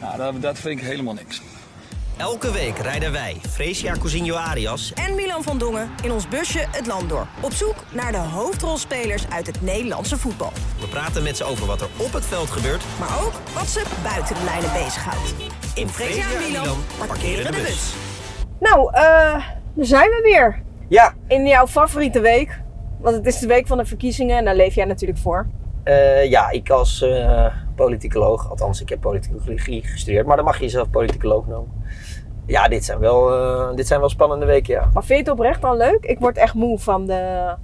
Nou, dat, dat vind ik helemaal niks. Elke week rijden wij, Fresia Cousinho Arias en Milan van Dongen in ons busje het land door. Op zoek naar de hoofdrolspelers uit het Nederlandse voetbal. We praten met ze over wat er op het veld gebeurt. Maar ook wat ze buiten de lijnen bezighoudt. In Fresia en Milan parkeren de bus. Nou, eh, daar zijn we weer. Ja. In jouw favoriete week. Want het is de week van de verkiezingen en daar leef jij natuurlijk voor. Uh, ja, ik als uh, politicoloog, althans ik heb politicologie gestudeerd, maar dan mag je jezelf politicoloog noemen. Ja, dit zijn wel, uh, dit zijn wel spannende weken, ja. Maar vind je het oprecht dan leuk? Ik word echt moe van de...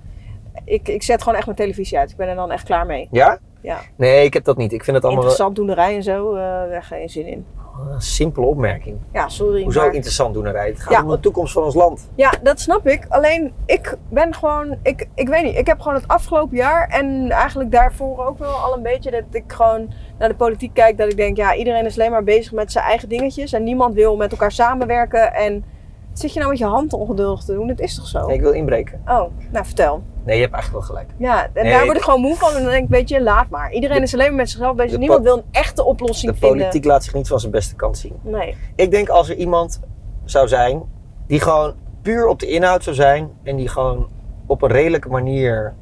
Ik, ik zet gewoon echt mijn televisie uit. Ik ben er dan echt klaar mee. Ja? Ja. Nee, ik heb dat niet. Ik vind het allemaal... Interessant doenerij en zo, daar geen zin in. Een simpele opmerking. Ja, sorry. Hoezo maar... interessant doenerij? Het gaat ja. om de toekomst van ons land. Ja, dat snap ik. Alleen, ik ben gewoon... Ik, ik weet niet, ik heb gewoon het afgelopen jaar en eigenlijk daarvoor ook wel al een beetje dat ik gewoon naar de politiek kijk. Dat ik denk, ja, iedereen is alleen maar bezig met zijn eigen dingetjes. En niemand wil met elkaar samenwerken. En zit je nou met je hand ongeduldig te doen? Het is toch zo? Nee, ik wil inbreken. Oh, nou vertel. Nee, je hebt eigenlijk wel gelijk. Ja, en Nee, daar word ik de- gewoon moe van. En dan denk ik, weet je, laat maar. Iedereen De- is alleen maar met zichzelf bezig. de Niemand wil een echte oplossing De vinden. politiek laat zich niet van zijn beste kant zien. Nee. Ik denk als er iemand zou zijn die gewoon puur op de inhoud zou zijn en die gewoon op een redelijke manier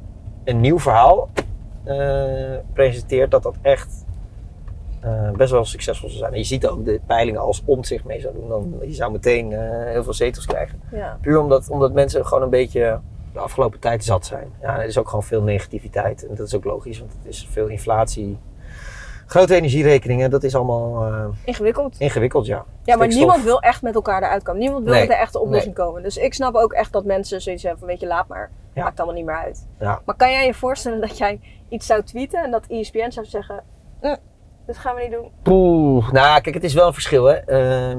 een nieuw verhaal eh, presenteert, dat dat echt eh, best wel succesvol zou zijn. En je ziet ook de peilingen als om zich mee zou doen, dan je zou meteen eh, heel veel zetels krijgen. Ja. Puur omdat, omdat mensen gewoon een beetje de afgelopen tijd zat zijn. Ja, er is ook gewoon veel negativiteit en dat is ook logisch, want het is veel inflatie. Grote energierekeningen, dat is allemaal eh, Ingewikkeld. ingewikkeld, ja. Ja, maar niemand wil echt met elkaar eruit komen. Niemand wil Nee. met een echte oplossing komen. Dus ik snap ook echt dat mensen zoiets hebben van, weet je, laat maar. Ja. Maakt allemaal niet meer uit. Ja. Maar kan jij je voorstellen dat jij iets zou tweeten en dat ESPN zou zeggen, "Mm, dit gaan we niet doen. Poeh. Nou, kijk, het is wel een verschil, hè. Ehm,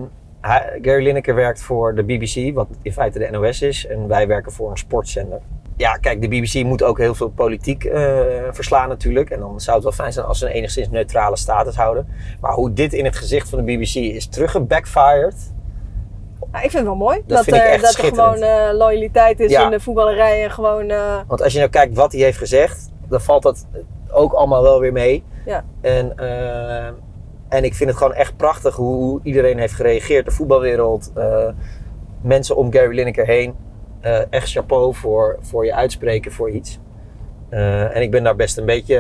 Gary Lineker werkt voor de BBC, wat in feite de NOS is. En wij werken voor een sportzender. Ja, kijk, de BBC moet ook heel veel politiek eh, verslaan natuurlijk. En dan zou het wel fijn zijn als ze een enigszins neutrale status houden. Maar hoe dit in het gezicht van de BBC is teruggebackfired... Nou, ik vind het wel mooi. Dat er, echt dat er gewoon eh, loyaliteit is Ja. in de voetballerij en gewoon... eh, Want als je nou kijkt wat hij heeft gezegd, dan valt dat ook allemaal wel weer mee. Ja. En, eh, en ik vind het gewoon echt prachtig hoe, hoe iedereen heeft gereageerd. De voetbalwereld, eh, mensen om Gary Lineker heen. Eh, echt chapeau voor, voor je uitspreken voor iets. En ik ben daar best een beetje,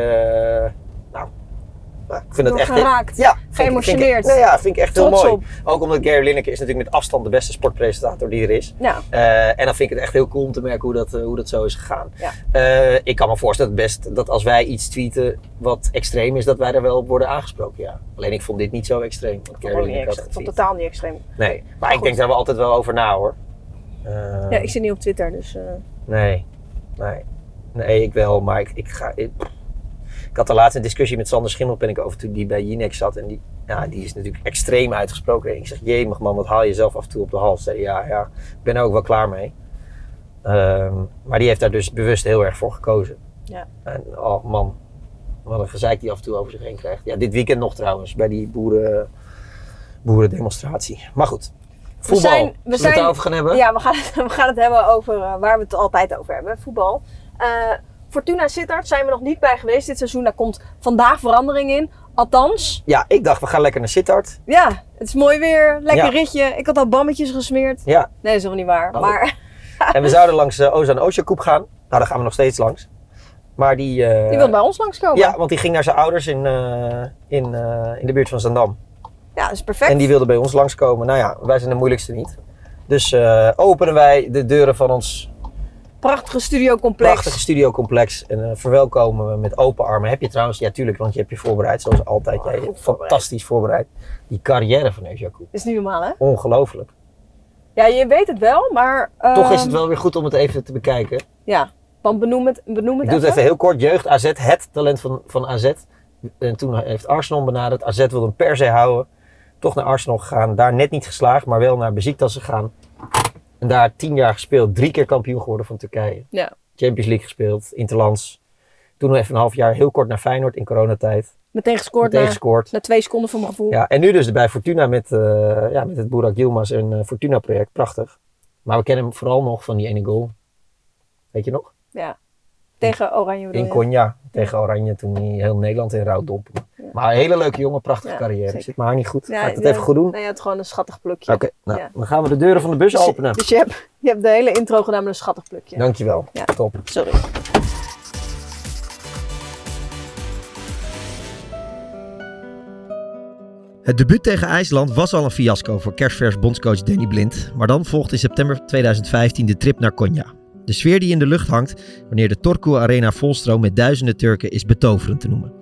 nou, nou, ik vind het echt... geraakt, ja, ik- geëmotioneerd. Ik, nee, ja, vind ik echt heel mooi. op. Ook omdat Gary Lineker is natuurlijk met afstand de beste sportpresentator die er is. Ja. Eh, en dan vind ik het echt heel cool om te merken hoe dat, eh, hoe dat zo is gegaan. Ja. Eh, ik kan me voorstellen dat, best, dat als wij iets tweeten wat extreem is, dat wij daar wel op worden aangesproken. Ja. Alleen ik vond dit niet zo extreem. Gary Gewoon niet extreem. Vond totaal niet extreem. Nee, maar ik denk daar wel altijd wel over na hoor. Ja, ik zit niet op Twitter, dus... Nee, nee. Nee, ik wel, maar ik, ik ga... Ik, ik had de laatste discussie met Sander Schimmelpenninck over toen die bij Jinex zat. En die, ja, die is natuurlijk extreem uitgesproken. Ik zeg, jemig man, wat haal je zelf af en toe op de hals? Zei, ja, ja, ik ben er ook wel klaar mee. Ehm, maar die heeft daar dus bewust heel erg voor gekozen. Ja. En oh man, wat een gezeik die af en toe over zich heen krijgt. Ja, dit weekend nog trouwens, bij die boeren, boerendemonstratie. Maar goed, voetbal. zijn- we Zullen we zijn- het over gaan hebben? Ja, we gaan, het, we gaan het hebben over eh, waar we het altijd over hebben, voetbal. Eh, Fortuna Sittard zijn we nog niet bij geweest dit seizoen. Daar komt vandaag verandering in. Althans, Ja, ik dacht, we gaan lekker naar Sittard. ja, het is mooi weer. Lekker Ja. ritje. Ik had al bammetjes gesmeerd. Ja, Nee, dat is helemaal niet waar. Oh. Maar en we zouden langs uh, Ozan Osjakoep gaan. Nou, daar gaan we nog steeds langs. Maar die... eh, die wil bij ons langskomen. Ja, want die ging naar zijn ouders in, eh, in, eh, in de buurt van Zandam. Ja, dat is perfect. En die wilde bij ons langskomen. Nou ja, wij zijn de moeilijkste niet. Dus eh, openen wij de deuren van ons Prachtige studiocomplex. prachtige studiocomplex. En eh, verwelkomen we met open armen. Heb je trouwens, ja tuurlijk, want je hebt je voorbereid zoals altijd. Oh, Jij hebt fantastisch voorbereid. Die carrière van. Dat is niet normaal, hè? Ongelooflijk. Ja, je weet het wel, maar... Toch is ehm, het wel weer goed om het even te bekijken. Ja, want benoem het, benoem het Ik doe het even heel kort. Jeugd AZ, het talent van, van AZ. En toen heeft Arsenal benaderd. AZ wilde hem per se houden. toch naar Arsenal gegaan. Daar net niet geslaagd, maar wel naar Besiktas gegaan. En daar tien jaar gespeeld. Drie keer kampioen geworden van Turkije. Ja. Champions League gespeeld, Interlands. Toen nog even een half jaar heel kort naar Feyenoord in coronatijd. Meteen gescoord Meteen na, gescoord. na twee seconden voor mijn gevoel. Ja, en nu dus bij Fortuna met, eh, ja, met het Burak Yilmaz en eh, Fortuna project. Prachtig. Maar we kennen hem vooral nog van die ene goal. Weet je nog? Ja. Tegen Oranje bedoel In je? Konya tegen Oranje toen hij heel Nederland in rouw dompelde. Maar een hele leuke jongen, prachtige Ja, carrière. zeker. Zit maar niet goed. Ja, Ga ik het ja, even goed doen? Nee, je had gewoon een schattig plukje. Oké, nou, Ja. dan gaan we de deuren van de bus Dus openen. Dus je hebt, je hebt de hele intro gedaan met een schattig plukje. Dankjewel. Ja. Top. Sorry. Het debuut tegen IJsland was al een fiasco voor kerstvers bondscoach Danny Blind. Maar dan volgt in september 2015 de trip naar Konya. De sfeer die in de lucht hangt wanneer de Torku Arena volstroomt met duizenden Turken is betoverend te noemen.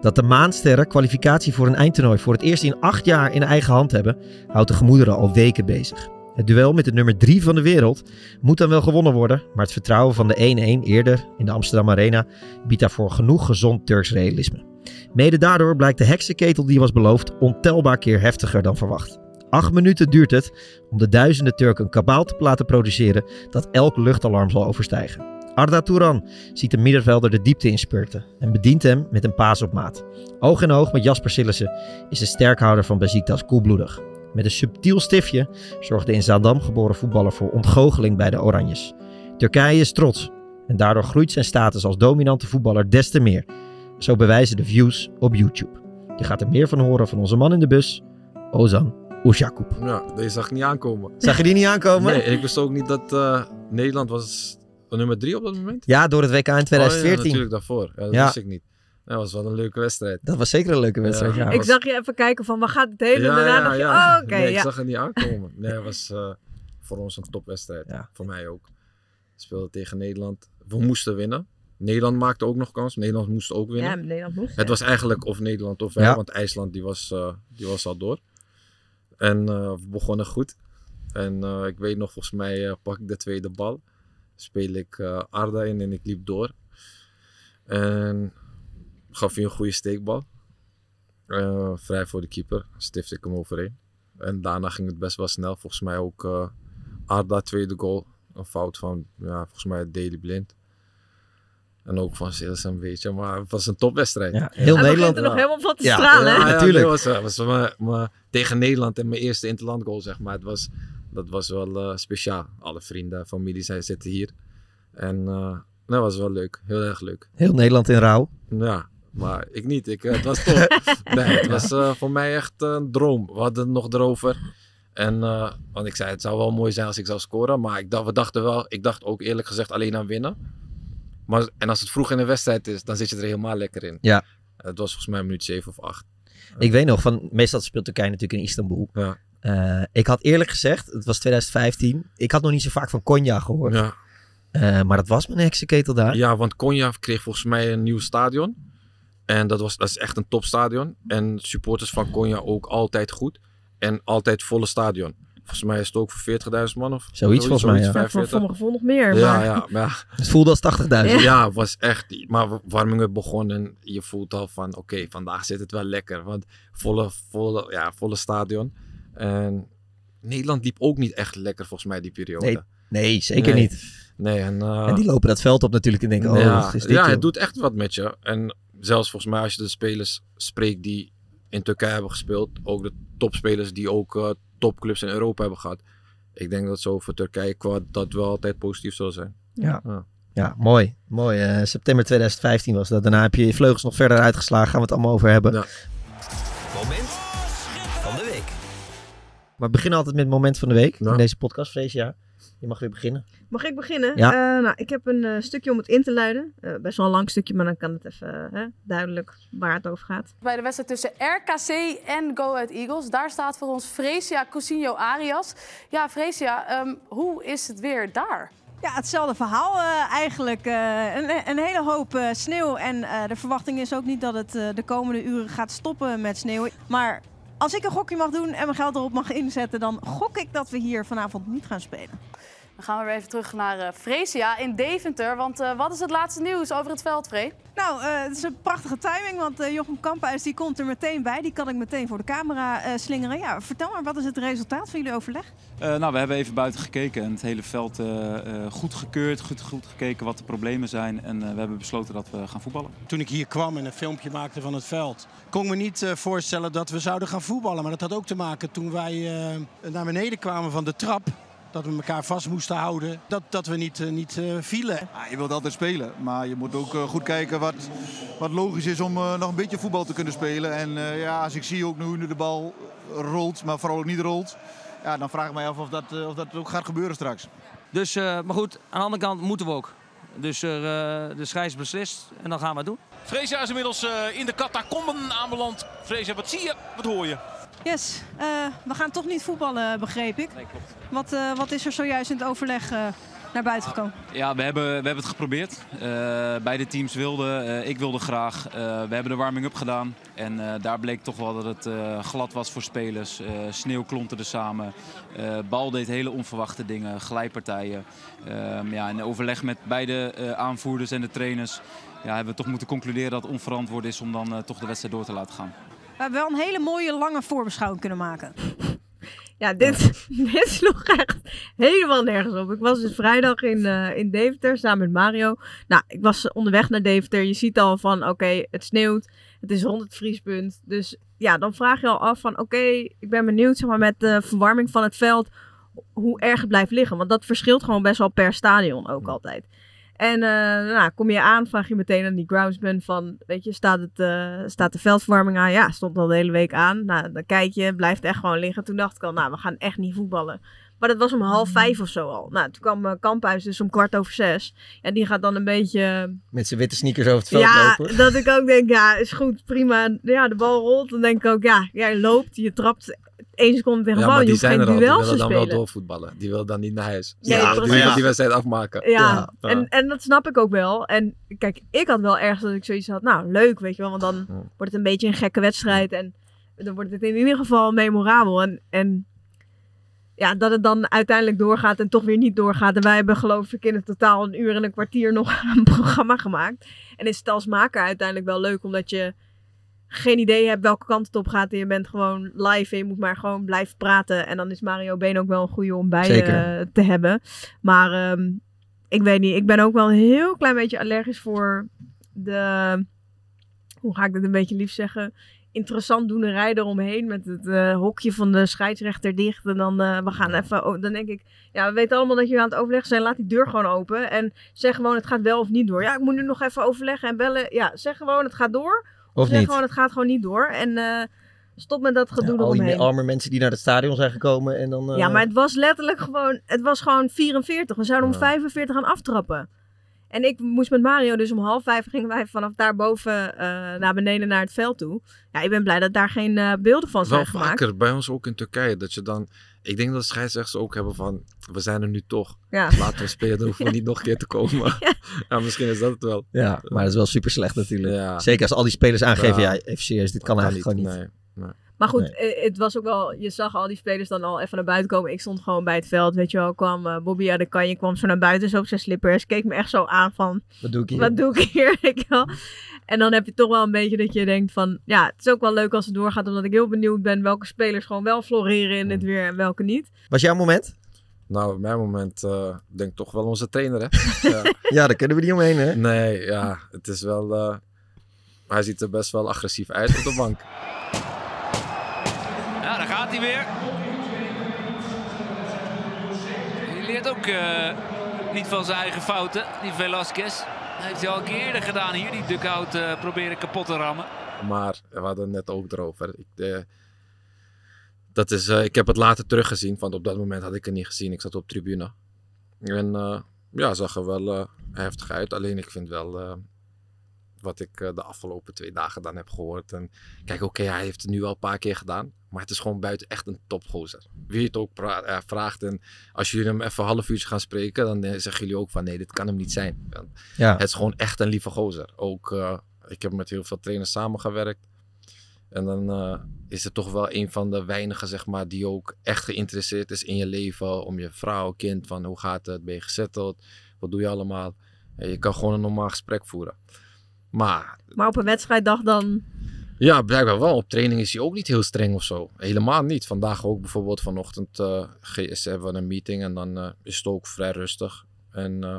Dat de maansterren kwalificatie voor een eindtoernooi voor het eerst in acht jaar in eigen hand hebben, houdt de gemoederen al weken bezig. Het duel met de nummer 3 van de wereld moet dan wel gewonnen worden, maar het vertrouwen van de 1-1 eerder in de Amsterdam Arena biedt daarvoor genoeg gezond Turks realisme. Mede daardoor blijkt de heksenketel die was beloofd ontelbaar keer heftiger dan verwacht. Acht minuten duurt het om de duizenden Turken een kabaal te laten produceren dat elk luchtalarm zal overstijgen. Arda Touran ziet de middenvelder de diepte inspurten en bedient hem met een paas op maat. Oog in oog met Jasper Sillissen is de sterkhouder van Besiktas koelbloedig. Met een subtiel stiftje zorgt de in Zaandam geboren voetballer voor ontgoocheling bij de Oranjes. Turkije is trots en daardoor groeit zijn status als dominante voetballer des te meer. Zo bewijzen de views op YouTube. Je gaat er meer van horen van onze man in de bus, Ozan Oesjakoub. Ja, deze zag ik niet aankomen. Zag je die niet aankomen? Nee, ik wist ook niet dat eh, Nederland was nummer drie op dat moment. Ja, door het WK in 2014. Oh, ja, natuurlijk daarvoor. Ja, dat Ja. wist ik niet. Dat was wel een leuke wedstrijd. Dat was zeker een leuke wedstrijd, ja. Ik zag je even kijken van waar gaat het heen? Ja, en daarna ja, dacht je, oh, oké. Nee, ik zag het niet aankomen. Nee, het was eh, voor ons een topwedstrijd. Voor mij ook. We speelden tegen Nederland. We moesten winnen. Nederland maakte ook nog kans. Nederland moest ook winnen. Ja, Nederland moest, Het ja. was eigenlijk of Nederland of wij, Ja. want IJsland die was, eh, die was al door. En eh, we begonnen goed. En eh, ik weet nog, volgens mij eh, pak ik de tweede bal. Speel ik Arda in en ik liep door. En gaf hij een goede steekbal. Vrij voor de keeper. Stift ik hem overheen. En daarna ging het best wel snel. Volgens mij ook eh, Arda tweede goal. Een fout van, ja, volgens mij Daily Blind. En ook van Silas een beetje. Maar het was een topwedstrijd. Ja, heel begint Nederland- er nog helemaal van te Ja. stralen, hè? Ja, ja, Natuurlijk. dat was, was maar, maar tegen Nederland en mijn eerste interland goal, zeg maar. Het was, dat was wel eh, speciaal. Alle vrienden, familie zijn zitten hier. En eh, dat was wel leuk. Heel erg leuk. Heel Nederland in rouw. Ja, maar ik niet. Ik, eh, het was top. nee, het was eh, voor mij echt een droom. We hadden het nog erover. En, eh, want ik zei, het zou wel mooi zijn als ik zou scoren. Maar ik dacht, we dachten wel, ik dacht ook eerlijk gezegd alleen aan winnen. Maar, en als het vroeg in de wedstrijd is, dan zit je er helemaal lekker in. Ja. Het was volgens mij minuut 7 of 8. Ik weet nog, van, meestal speelt Turkije natuurlijk in Istanbul. Ja. Eh, ik had eerlijk gezegd, het was 2015, ik had nog niet zo vaak van Konya gehoord. Ja. Eh, maar dat was mijn heksenketel daar. Ja, want Konya kreeg volgens mij een nieuw stadion. En dat, was, dat is echt een topstadion. En supporters van Konya ook altijd goed. En altijd volle stadion. Volgens mij is het ook voor 40.000 man of Zoiets volgens mij, ja. Ja, voor 45. voor mijn gevoel nog meer. Ja, maar... ja, maar ja. Het voelde als 80.000. Ja, het was echt. Maar warming-up begon en je voelt al van: oké, vandaag zit het wel lekker. Want volle, volle, ja, volle stadion. En Nederland liep ook niet echt lekker volgens mij die periode. Nee, nee, zeker Nee. niet. Nee, en, eh, En die lopen dat veld op natuurlijk en denken, oh, ja, is dit ja joh? het doet echt wat met je. En zelfs volgens mij als je de spelers spreekt die in Turkije hebben gespeeld, ook de topspelers die ook eh, topclubs in Europa hebben gehad. Ik denk dat zo voor Turkije qua dat wel altijd positief zal zijn. Ja. Ja, mooi. Mooi. Eh, september 2015 was dat. Daarna heb je je vleugels nog verder uitgeslagen. Gaan we het allemaal over hebben. Moment van de week. Maar we beginnen altijd met het moment van de week. In deze podcast, Freesia. Je mag weer beginnen. Mag ik beginnen? Ja. Eh, nou, ik heb een eh, stukje om het in te luiden. Eh, best wel een lang stukje, maar dan kan het even eh, duidelijk waar het over gaat. Bij de wedstrijd tussen RKC en Go Ahead Eagles. Daar staat voor ons Fresia Cousinho Arias. Ja, Fresia, ehm, hoe is het weer daar? Ja, hetzelfde verhaal eh, eigenlijk. Eh, een, een hele hoop eh, sneeuw. En eh, de verwachting is ook niet dat het eh, de komende uren gaat stoppen met sneeuw. Maar als ik een gokje mag doen en mijn geld erop mag inzetten, dan gok ik dat we hier vanavond niet gaan spelen. Dan gaan we weer even terug naar uh, Fresia in Deventer. Want uh, wat is het laatste nieuws over het veld, Free? Nou, uh, het is een prachtige timing, want Jochem Kamphuis die komt er meteen bij. Die kan ik meteen voor de camera slingeren. Ja, vertel maar, wat is het resultaat van jullie overleg? nou, we hebben even buiten gekeken en het hele veld goed gekeurd, goed, goed gekeken wat de problemen zijn. En we hebben besloten dat we gaan voetballen. Toen ik hier kwam en een filmpje maakte van het veld, kon ik me niet voorstellen dat we zouden gaan voetballen. Maar dat had ook te maken toen wij naar beneden kwamen van de trap dat we elkaar vast moesten houden. Dat, dat we niet, uh, niet uh, vielen. Ja, je wilt altijd spelen, maar je moet ook uh, goed kijken wat, wat logisch is om nog een beetje voetbal te kunnen spelen. En ja, als ik zie ook nu de bal rolt, maar vooral ook niet rolt, ja, dan vraag ik mij af of dat, of dat ook gaat gebeuren straks. Dus, maar goed, aan de andere kant moeten we ook. Dus de scheids beslist en dan gaan we het doen. Freesia is inmiddels in de catacomben aanbeland. Freesia, wat zie je? Wat hoor je? Yes, uh, we gaan toch niet voetballen, begreep ik. Nee, klopt. Wat, uh, wat is er zojuist in het overleg uh, naar buiten gekomen? Ja, we hebben, we hebben het geprobeerd. beide teams wilden, ik wilde graag. we hebben de warming-up gedaan. En daar bleek toch wel dat het glad was voor spelers. sneeuw klonterde samen. bal deed hele onverwachte dingen, glijpartijen. Ehm, ja, in overleg met beide aanvoerders en de trainers ja, hebben we toch moeten concluderen dat het onverantwoord is om dan toch de wedstrijd door te laten gaan. We hebben wel een hele mooie lange voorbeschouwing kunnen maken. Ja, dit, dit sloeg echt helemaal nergens op. Ik was dus vrijdag in, uh, in Deventer samen met Mario. Nou, ik was onderweg naar Deventer. Je ziet al van, oké, het sneeuwt. Het is rond het vriespunt. Dus ja, dan vraag je al af van, oké, ik ben benieuwd zeg maar, met de verwarming van het veld hoe erg het blijft liggen. Want dat verschilt gewoon best wel per stadion ook altijd. En uh, nou, kom je aan, vraag je meteen aan die groundsman van, weet je, staat, het, uh, staat de veldverwarming aan? Ja, stond al de hele week aan. Nou, dan kijk je, blijft echt gewoon liggen. Toen dacht ik al, nou, we gaan echt niet voetballen. Maar dat was om half vijf of zo al. Nou, toen kwam uh, Kamphuis dus om kwart over zes. En die gaat dan een beetje... Met zijn witte sneakers over het veld ja, lopen. Ja, dat ik ook denk, ja, is goed, prima. Ja, de bal rolt. Dan denk ik ook, ja, jij loopt, je trapt één seconde tegen ja, bal. die je zijn geen er al. Die willen dan wel doorvoetballen. Die willen dan niet naar huis. Ja, ja, die willen die wedstrijd afmaken. Ja, En, en dat snap ik ook wel. En kijk, ik had wel ergens dat ik zoiets had, nou leuk, weet je wel. Want dan wordt het een beetje een gekke wedstrijd. En dan wordt het in ieder geval memorabel. En, en ja, dat het dan uiteindelijk doorgaat en toch weer niet doorgaat. En wij hebben geloof ik in het totaal een uur en een kwartier nog een programma gemaakt. En is het als maker uiteindelijk wel leuk, omdat je geen idee hebt welke kant het op gaat. En je bent gewoon live en je moet maar gewoon blijven praten. En dan is Mario Been ook wel een goede om bij uh, te hebben. Maar um, ik weet niet, ik ben ook wel een heel klein beetje allergisch voor de... Hoe ga ik dit een beetje lief zeggen? interessant doenerij eromheen met het uh, hokje van de scheidsrechter dicht. En dan, uh, we gaan even, oh, dan denk ik, ja, we weten allemaal dat jullie aan het overleggen zijn. Laat die deur gewoon open en zeg gewoon het gaat wel of niet door. Ja, ik moet nu nog even overleggen en bellen. Ja, zeg gewoon het gaat door. Of, niet. gewoon het gaat gewoon niet door. En uh, stop met dat gedoe ja, al die arme mensen die naar het stadion zijn gekomen en dan... Ja, maar het was letterlijk gewoon, het was gewoon 44. We zouden om 45 gaan aftrappen. En ik moest met Mario, dus om half vijf gingen wij vanaf daarboven uh, naar beneden naar het veld toe. Ja, ik ben blij dat daar geen uh, beelden van zijn Wel gemaakt. vaker, bij ons ook in Turkije, dat je dan... Ik denk dat de scheidsrechters ook hebben van, we zijn er nu toch. Ja. Laten we spelen, dan hoeven we niet nog een keer te komen. ja. ja. misschien is dat het wel. Ja, maar dat is wel super slecht natuurlijk. Ja. Zeker als al die spelers aangeven, ja, even serieus, dit kan eigenlijk niet, gewoon niet. Nee, nee. Maar goed, nee. het was ook wel, je zag al die spelers dan al even naar buiten komen. Ik stond gewoon bij het veld, weet je wel, kwam uh, Bobby aan de kanje, kwam zo naar buiten, zo op zijn slippers, keek me echt zo aan van, wat doe ik hier? Wat doe ik hier, wel. En dan heb je toch wel een beetje dat je denkt van, ja, het is ook wel leuk als het doorgaat, omdat ik heel benieuwd ben welke spelers gewoon wel floreren in het weer en welke niet. Was jouw moment? Nou, mijn moment uh, denk ik toch wel onze trainer, hè. ja. ja, daar kunnen we niet omheen, hè. Nee, ja, het is wel, uh, hij ziet er best wel agressief uit op de bank. Hij weer. Hij leert ook uh, niet van zijn eigen fouten, die Velasquez. Hij heeft hij al een keer eerder gedaan hier, die dugout uh, proberen kapot te rammen. Maar we hadden het net ook erover. Ik, uh, dat is, ik heb het later teruggezien, want op dat moment had ik het niet gezien. Ik zat op tribune. En ja, zag er wel heftig uit. Alleen ik vind wel wat ik de afgelopen twee dagen dan heb gehoord. En kijk, oké, okay, hij heeft het nu al een paar keer gedaan. Maar het is gewoon buiten echt een topgozer. Wie het ook uh, vraagt. En als jullie hem even een half uurtje gaan spreken, dan uh, zeggen jullie ook van nee, dit kan hem niet zijn. Ja. Het is gewoon echt een lieve gozer. Ook, uh, ik heb met heel veel trainers samengewerkt. En dan eh, is het toch wel een van de weinigen, zeg maar, die ook echt geïnteresseerd is in je leven. Om je vrouw, kind, van hoe gaat het? Ben je gezetteld? Wat doe je allemaal? En je kan gewoon een normaal gesprek voeren. Maar Maar op een wedstrijddag dan... ja, blijkbaar wel. Op training is hij ook niet heel streng of zo. Helemaal niet. Vandaag ook bijvoorbeeld vanochtend eh, GS hebben we een meeting en dan eh, is het ook vrij rustig. En eh,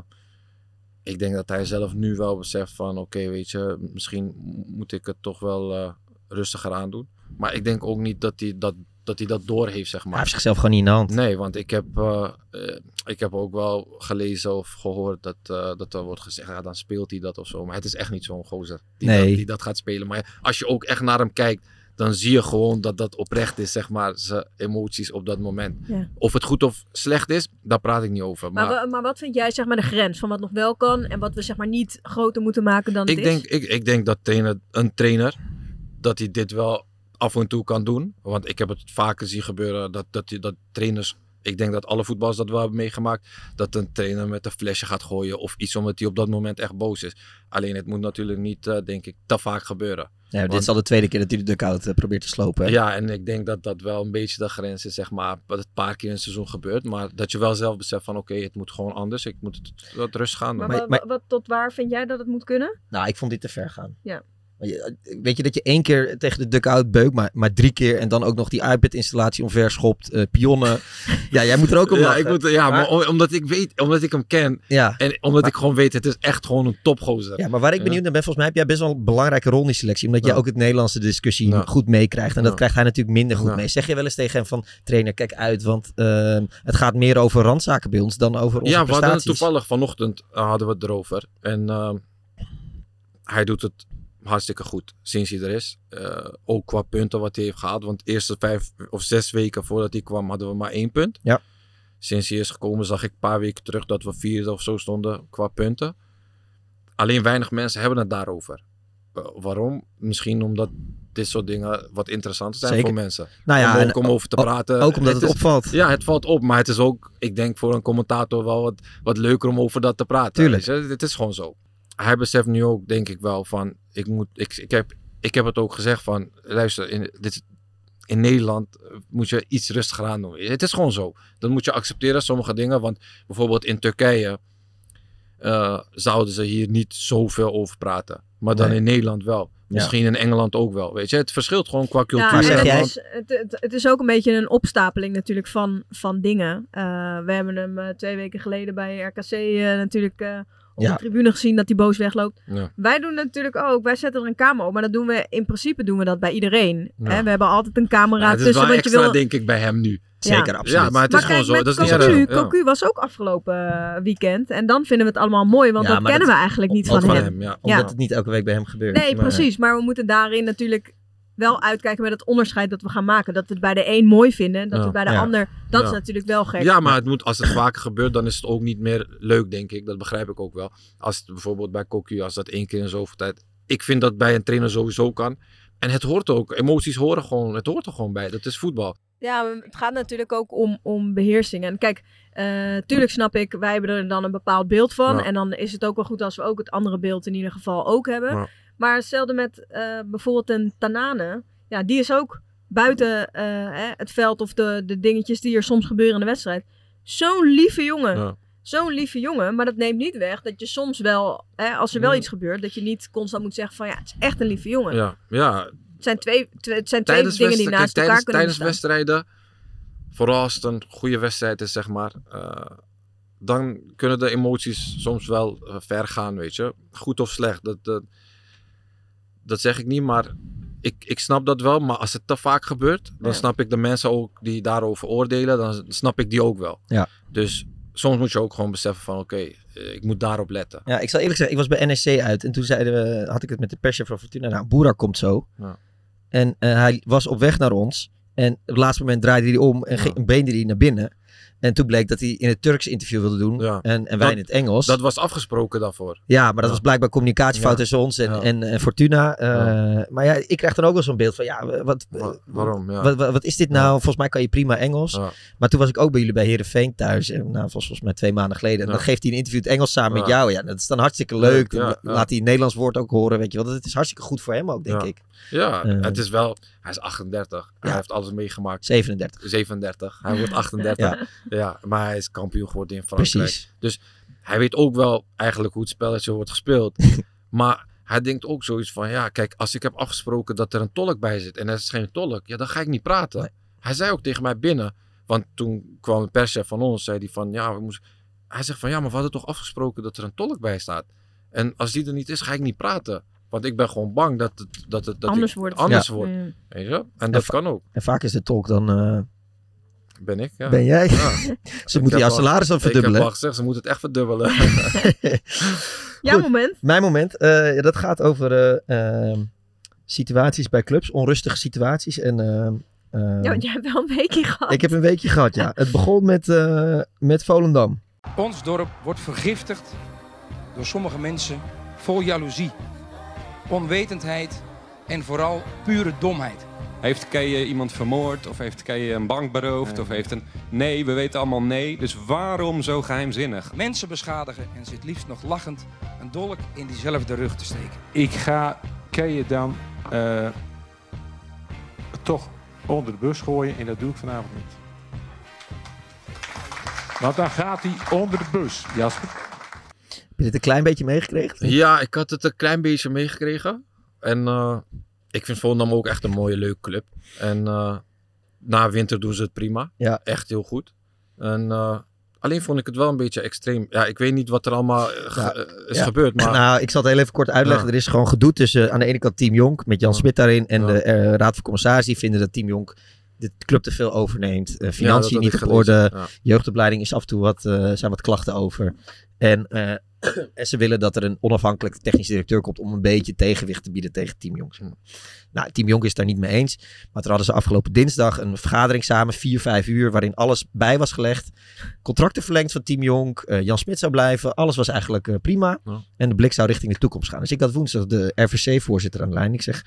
ik denk dat hij zelf nu wel beseft van oké, weet je, misschien moet ik het toch wel eh, rustiger aandoen. Maar ik denk ook niet dat hij dat, dat, hij dat door heeft, zeg maar. Hij heeft zichzelf gewoon niet in de hand. Nee, want ik heb, eh, eh, ik heb ook wel gelezen of gehoord dat, eh, dat er wordt gezegd, ja, dan speelt hij dat of zo. Maar het is echt niet zo'n gozer die, Nee. dat, die dat gaat spelen. Maar als je ook echt naar hem kijkt, dan zie je gewoon dat dat oprecht is, zeg maar, zijn emoties op dat moment. Ja. Of het goed of slecht is, daar praat ik niet over. Maar, Maar, maar wat vind jij zeg maar de grens van wat nog wel kan en wat we zeg maar niet groter moeten maken dan het ik, is? denk, ik, ik denk dat trainer, een trainer, dat hij dit wel af en toe kan doen. Want ik heb het vaker zien gebeuren dat, dat, dat trainers... Ik denk dat alle voetballers dat wel hebben meegemaakt. Dat een trainer met een flesje gaat gooien of iets omdat hij op dat moment echt boos is. Alleen het moet natuurlijk niet, eh, denk ik, te vaak gebeuren. Ja, dit is al de tweede keer dat hij de dugout eh, probeert te slopen. hè? Ja, en ik denk dat dat wel een beetje de grens is, zeg maar. Dat het een paar keer in het seizoen gebeurt. Maar dat je wel zelf beseft van, oké, het moet gewoon anders. Ik moet het wat rust gaan. Maar, wat, tot waar vind jij dat het moet kunnen? Nou, ik vond dit te ver gaan. Ja. Eh, Weet je dat je één keer tegen de dugout beukt, maar, maar drie keer en dan ook nog die iPad-installatie omver schopt, eh, pionnen. ja, jij moet er ook om ja, ik moet, ja, maar om- omdat ik weet, omdat ik hem ken. Ja. En omdat ik gewoon weet, het is echt gewoon een topgozer. Ja, maar waar ik benieuwd naar ben, volgens mij heb jij best wel een belangrijke rol in die selectie. Omdat jij Ja. ook het Nederlandse discussie Ja. goed meekrijgt. En dat Ja. krijgt hij natuurlijk minder goed Ja. mee. Zeg je wel eens tegen hem van, trainer, kijk uit. Want ehm, het gaat meer over randzaken bij ons dan over onze Ja, we hadden het prestaties. toevallig vanochtend eh, hadden we het erover. En ehm, hij doet het hartstikke goed sinds hij er is. Eh, ook qua punten wat hij heeft gehaald. Want de eerste vijf of zes weken voordat hij kwam hadden we maar één punt. Ja. Sinds hij is gekomen zag ik een paar weken terug dat we vierde of zo stonden qua punten. Alleen weinig mensen hebben het daarover. Eh, waarom? Misschien omdat dit soort dingen wat interessanter zijn Zeker. voor mensen. Nou ja, om, ook om over te praten. ook omdat het is- opvalt. Ja, het valt op. Maar het is ook, ik denk voor een commentator wel wat, wat leuker om over dat te praten. Tuurlijk. Het is gewoon zo. Hij beseft nu ook, denk ik wel, van ik moet, ik, ik, heb, ik heb het ook gezegd van, luister, in, dit, in Nederland eh, moet je iets rustiger aan doen. Het is gewoon zo. Dan moet je accepteren sommige dingen. Want bijvoorbeeld in Turkije eh, zouden ze hier niet zoveel over praten. Maar dan Nee. in Nederland wel. Ja. Misschien in Engeland ook wel. Weet je, het verschilt gewoon qua cultuur. Ja, het, dan- is, het, het, is ook een beetje een opstapeling natuurlijk van, van dingen. Eh, we hebben hem eh, twee weken geleden bij RKC eh, natuurlijk eh, op Ja. de tribune gezien dat hij boos wegloopt. Ja. Wij doen het natuurlijk ook. Wij zetten er een camera op. Maar dat doen we in principe doen we dat bij iedereen. Ja. Hè? We hebben altijd een camera Ja, het is tussen. wel want je extra, wil... denk ik, bij hem nu. Zeker, Ja. absoluut. Ja, maar het Maar is gewoon kijk, zo. met Dat is niet Cocu, erg. Ja. Cocu was ook afgelopen eh, weekend. En dan vinden we het allemaal mooi, want Ja, dat kennen dat- we eigenlijk niet ook van hem. ja. Omdat het niet elke week bij hem gebeurt. Nee, Maar- precies. Maar we moeten daarin natuurlijk wel uitkijken met het onderscheid dat we gaan maken. Dat we het bij de een mooi vinden en dat Ja. we het bij de Ja. ander... Dat Ja. is natuurlijk wel gek. Ja, maar het moet, als het vaker gebeurt, dan is het ook niet meer leuk, denk ik. Dat begrijp ik ook wel. Als het bijvoorbeeld bij Cocu, als dat één keer in zoveel tijd... Ik vind dat bij een trainer sowieso kan. En het hoort ook. Emoties horen gewoon. Het hoort er gewoon bij. Dat is voetbal. Ja, het gaat natuurlijk ook om, om beheersing. En kijk, eh, tuurlijk snap ik, wij hebben er dan een bepaald beeld van. Ja. En dan is het ook wel goed als we ook het andere beeld in ieder geval ook hebben. Ja. Maar hetzelfde met eh, bijvoorbeeld een Tanane. Ja, die is ook buiten eh, het veld of de, de dingetjes die er soms gebeuren in de wedstrijd. Zo'n lieve jongen. Ja. Zo'n lieve jongen, maar dat neemt niet weg dat je soms wel, hè, als er wel Ja. iets gebeurt, dat je niet constant moet zeggen van ja, het is echt een lieve jongen. Ja, ja. Het zijn twee, het zijn twee dingen die naast kijk, elkaar tijdens, kunnen tijdens wedstrijden, vooral als het een goede wedstrijd is, zeg maar, eh, dan kunnen de emoties soms wel ver gaan, weet je. Goed of slecht, dat, dat, dat zeg ik niet, maar ik, ik snap dat wel. Maar als het te vaak gebeurt, dan Ja. snap ik de mensen ook die daarover oordelen, dan snap ik die ook wel. Ja. Dus soms moet je ook gewoon beseffen van, oké, eh, ik moet daarop letten. Ja, ik zal eerlijk zeggen, ik was bij NEC uit en toen zeiden we, had ik het met de perschef van Fortuna. Nou, Boera komt zo. Ja. En eh, hij was op weg naar ons. En op het laatste moment draaide hij om en ging, beende hij naar binnen. En toen bleek dat hij in het Turks interview wilde doen. Ja. En, en wij in het Engels. Dat was afgesproken daarvoor. Ja, maar dat Ja. was blijkbaar communicatiefout Ja. tussen ons en, en, en Fortuna. Eh. Maar ja, ik krijg dan ook wel zo'n beeld van, ja, wat, waarom? Ja. wat, wat, wat is dit nou? Volgens mij kan je prima Engels. Maar toen was ik ook bij jullie bij Herenveen thuis. En, nou, volgens, mij twee maanden geleden. En dan geeft hij een interview in het Engels samen met jou. Ja, dat is dan hartstikke leuk. Dan. Laat hij Nederlands woord ook horen, weet je wel. Dat is hartstikke goed voor hem ook, denk ik. Ja, Eh. het is wel. Hij is 38. Hij heeft alles meegemaakt. 37. 37. Hij wordt 38. Ja. maar hij is kampioen geworden in Frankrijk. Precies. Dus hij weet ook wel eigenlijk hoe het spelletje wordt gespeeld. maar hij denkt ook zoiets van, ja, kijk, als ik heb afgesproken dat er een tolk bij zit en er is geen tolk, ja, dan ga ik niet praten. Hij zei ook tegen mij binnen, want toen kwam een perschef van ons, zei hij van, ja, we moesten... Hij zegt van, ja, maar we hadden toch afgesproken dat er een tolk bij staat. En als die er niet is, ga ik niet praten. Want ik ben gewoon bang dat het, dat het dat Anders ik- wordt. Anders Ja. wordt. Ja. Weet je? En dat va- kan ook. En vaak is de tolk dan... eh, Ben ik, ja. Ben jij? Ja. Ze Ik moeten jouw al- salaris al Ik verdubbelen. heb al gezegd, ze moeten het echt verdubbelen. Jouw moment. Mijn moment. eh, ja, dat gaat over eh, ehm, situaties bij clubs. Onrustige situaties. En, ehm, ehm, Ja, want jij hebt wel een weekje gehad. ik heb een weekje gehad, ja. Het begon met, eh, met Volendam. Ons dorp wordt vergiftigd door sommige mensen vol jaloezie, onwetendheid en vooral pure domheid. Heeft Keijer iemand vermoord? Of heeft Keijer een bank beroofd? Of heeft een... Nee, we weten allemaal nee. Dus waarom zo geheimzinnig? Mensen beschadigen en ze het liefst nog lachend een dolk in diezelfde rug te steken. Ik ga Keijer dan eh, toch onder de bus gooien en dat doe ik vanavond niet. Want dan gaat hij onder de bus, Jasper. Je dit een klein beetje meegekregen? Ja, ik had het een klein beetje meegekregen. En eh, ik vind Volendam ook echt een mooie, leuke club. En eh, na winter doen ze het prima. Ja. Echt heel goed. En eh, alleen vond ik het wel een beetje extreem. Ja, ik weet niet wat er allemaal Ja. is Ja. gebeurd. Maar Nou, ik zal het heel even kort uitleggen. Er is gewoon gedoe tussen aan de ene kant Team Jonk met Jan Smit daarin. En de Raad van Commissarissen die vinden dat Team Jonk de club te veel overneemt. Financiën niet op gelezen, orde. Jeugdopleiding is af en toe wat, zijn wat klachten over. En, en ze willen dat er een onafhankelijke technisch directeur komt om een beetje tegenwicht te bieden tegen Team maar. Nou, Team Jonk is daar niet mee eens. Maar toen hadden ze afgelopen dinsdag een vergadering samen, vier, vijf uur, waarin alles bij was gelegd. Contracten verlengd van Team Jonk. eh, Jan Smit zou blijven. Alles was eigenlijk eh, prima. En de blik zou richting de toekomst gaan. Dus ik had woensdag de RVC-voorzitter aan de lijn. Ik zeg,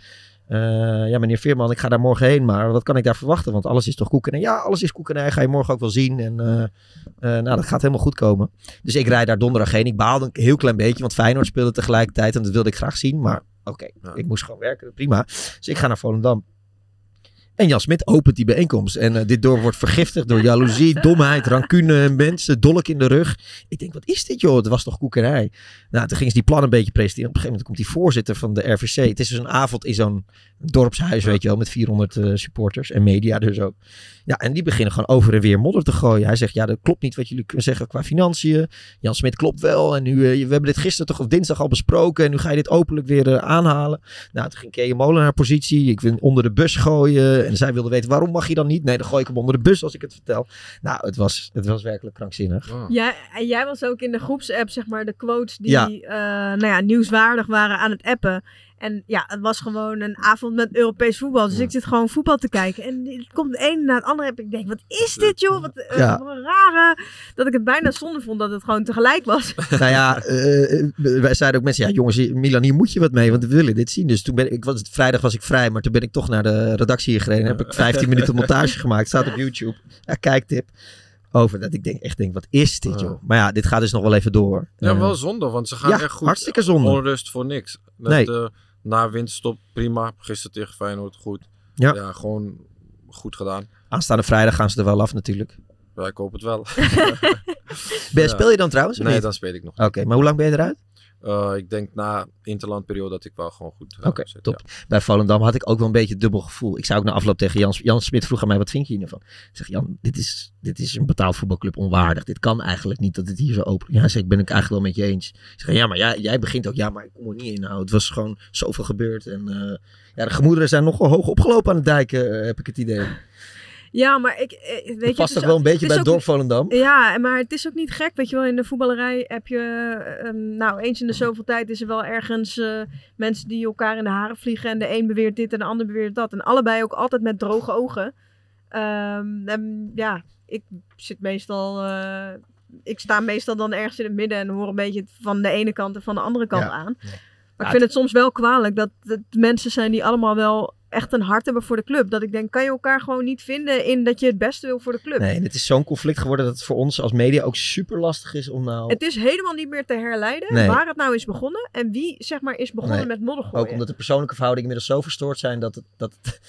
ja meneer Veerman, ik ga daar morgen heen. Maar wat kan ik daar verwachten? Want alles is toch koekenij? Ja, alles is koekenij. Ga je morgen ook wel zien. En eh, eh, nou, dat gaat helemaal goed komen. Dus ik rijd daar donderdag heen. Ik baalde een heel klein beetje, want Feyenoord speelde tegelijkertijd. En dat wilde ik graag zien. Maar oké, ik moest gewoon werken. Prima. Dus ik ga naar Volendam. En Jan Smit opent die bijeenkomst. En eh, dit dorp wordt vergiftigd door jaloezie, domheid, rancune, mensen, dolk in de rug. Ik denk, wat is dit joh? Het was toch koekerij? Nou, toen gingen ze die plan een beetje presenteren. Op een gegeven moment komt die voorzitter van de RVC. Het is dus een avond in zo'n dorpshuis, weet je wel, met 400 eh, supporters en media dus ook. Ja, en die beginnen gewoon over en weer modder te gooien. Hij zegt, ja, dat klopt niet wat jullie kunnen zeggen qua financiën. Jan Smit klopt wel. En nu, eh, we hebben dit gisteren toch of dinsdag al besproken. En nu ga je dit openlijk weer eh, aanhalen. Nou, toen ging Kees Molen naar positie. Ik wil onder de bus gooien. En zij wilde weten, waarom mag je dan niet? Nee, dan gooi ik hem onder de bus als ik het vertel. Nou, het was, het was werkelijk krankzinnig. Jij, en jij was ook in de groepsapp, zeg maar, de quotes die Ja. eh, nou ja, nieuwswaardig waren aan het appen. En ja, het was gewoon een avond met Europees voetbal. Dus ik zit gewoon voetbal te kijken. En het komt de een na het andere. Heb ik denk, wat is dit joh? Wat, eh, Ja. wat een rare. Dat ik het bijna zonde vond dat het gewoon tegelijk was. nou ja, eh, wij zeiden ook mensen, ja jongens, Milan, hier moet je wat mee, want we willen dit zien. Dus toen ben ik, ik was, vrijdag was ik vrij, maar toen ben ik toch naar de redactie hier gereden. En heb ik 15 minuten montage gemaakt, staat op YouTube. Ja, kijktip. Over dat ik denk, echt denk, wat is dit joh? Maar ja, dit gaat dus nog wel even door. Ja, Eh, wel zonde, want ze gaan ja, echt goed. hartstikke zonde. Onrust voor niks. Nee. eh, na winterstop, prima. Gisteren tegen Feyenoord, goed. Ja. gewoon goed gedaan. Aanstaande vrijdag gaan ze er wel af natuurlijk. Ja, ik hoop het wel. Ben. Speel je dan trouwens? Nee, niet? dan speel ik nog Oké, maar hoe lang ben je eruit? Eh, ik denk na interlandperiode dat ik wel gewoon goed eh, Oké, top. Bij Volendam had ik ook wel een beetje een dubbel gevoel. Ik zei ook na afloop tegen Jan, Jan Smit vroeg aan mij, wat vind je hiervan? Ik zeg, Jan, dit is, dit is een betaald voetbalclub onwaardig. Dit kan eigenlijk niet dat het hier zo open Ja, zei, ik ben ik eigenlijk wel met je eens. Ik zeg, ja, maar jij, jij begint ook, ja, maar ik kom er niet in. Nou, het was gewoon zoveel gebeurd. En eh, ja, de gemoederen zijn nogal hoog opgelopen aan het dijken, eh, heb ik het idee. Ja, maar ik. eh, Weet je, Het past is toch wel een ook- beetje bij ook- dorp Volendam? Ja, maar het is ook niet gek. Weet je wel, in de voetballerij heb je. eh, nou, eens in de zoveel tijd is er wel ergens eh, mensen die elkaar in de haren vliegen. En de een beweert dit en de ander beweert dat. En allebei ook altijd met droge ogen. Ehm, en ja, ik zit meestal. ik sta meestal dan ergens in het midden en hoor een beetje van de ene kant en van de andere kant Ja. aan. Maar Ja, ik vind het soms wel kwalijk dat het mensen zijn die allemaal wel echt een hart hebben voor de club. Dat ik denk, kan je elkaar gewoon niet vinden in dat je het beste wil voor de club? Nee, en het is zo'n conflict geworden dat het voor ons als media ook super lastig is om nou... Het is helemaal niet meer te herleiden Nee. waar het nou is begonnen en wie zeg maar is begonnen Nee, met modder gooien. Ook omdat de persoonlijke verhoudingen inmiddels zo verstoord zijn dat het, dat, het-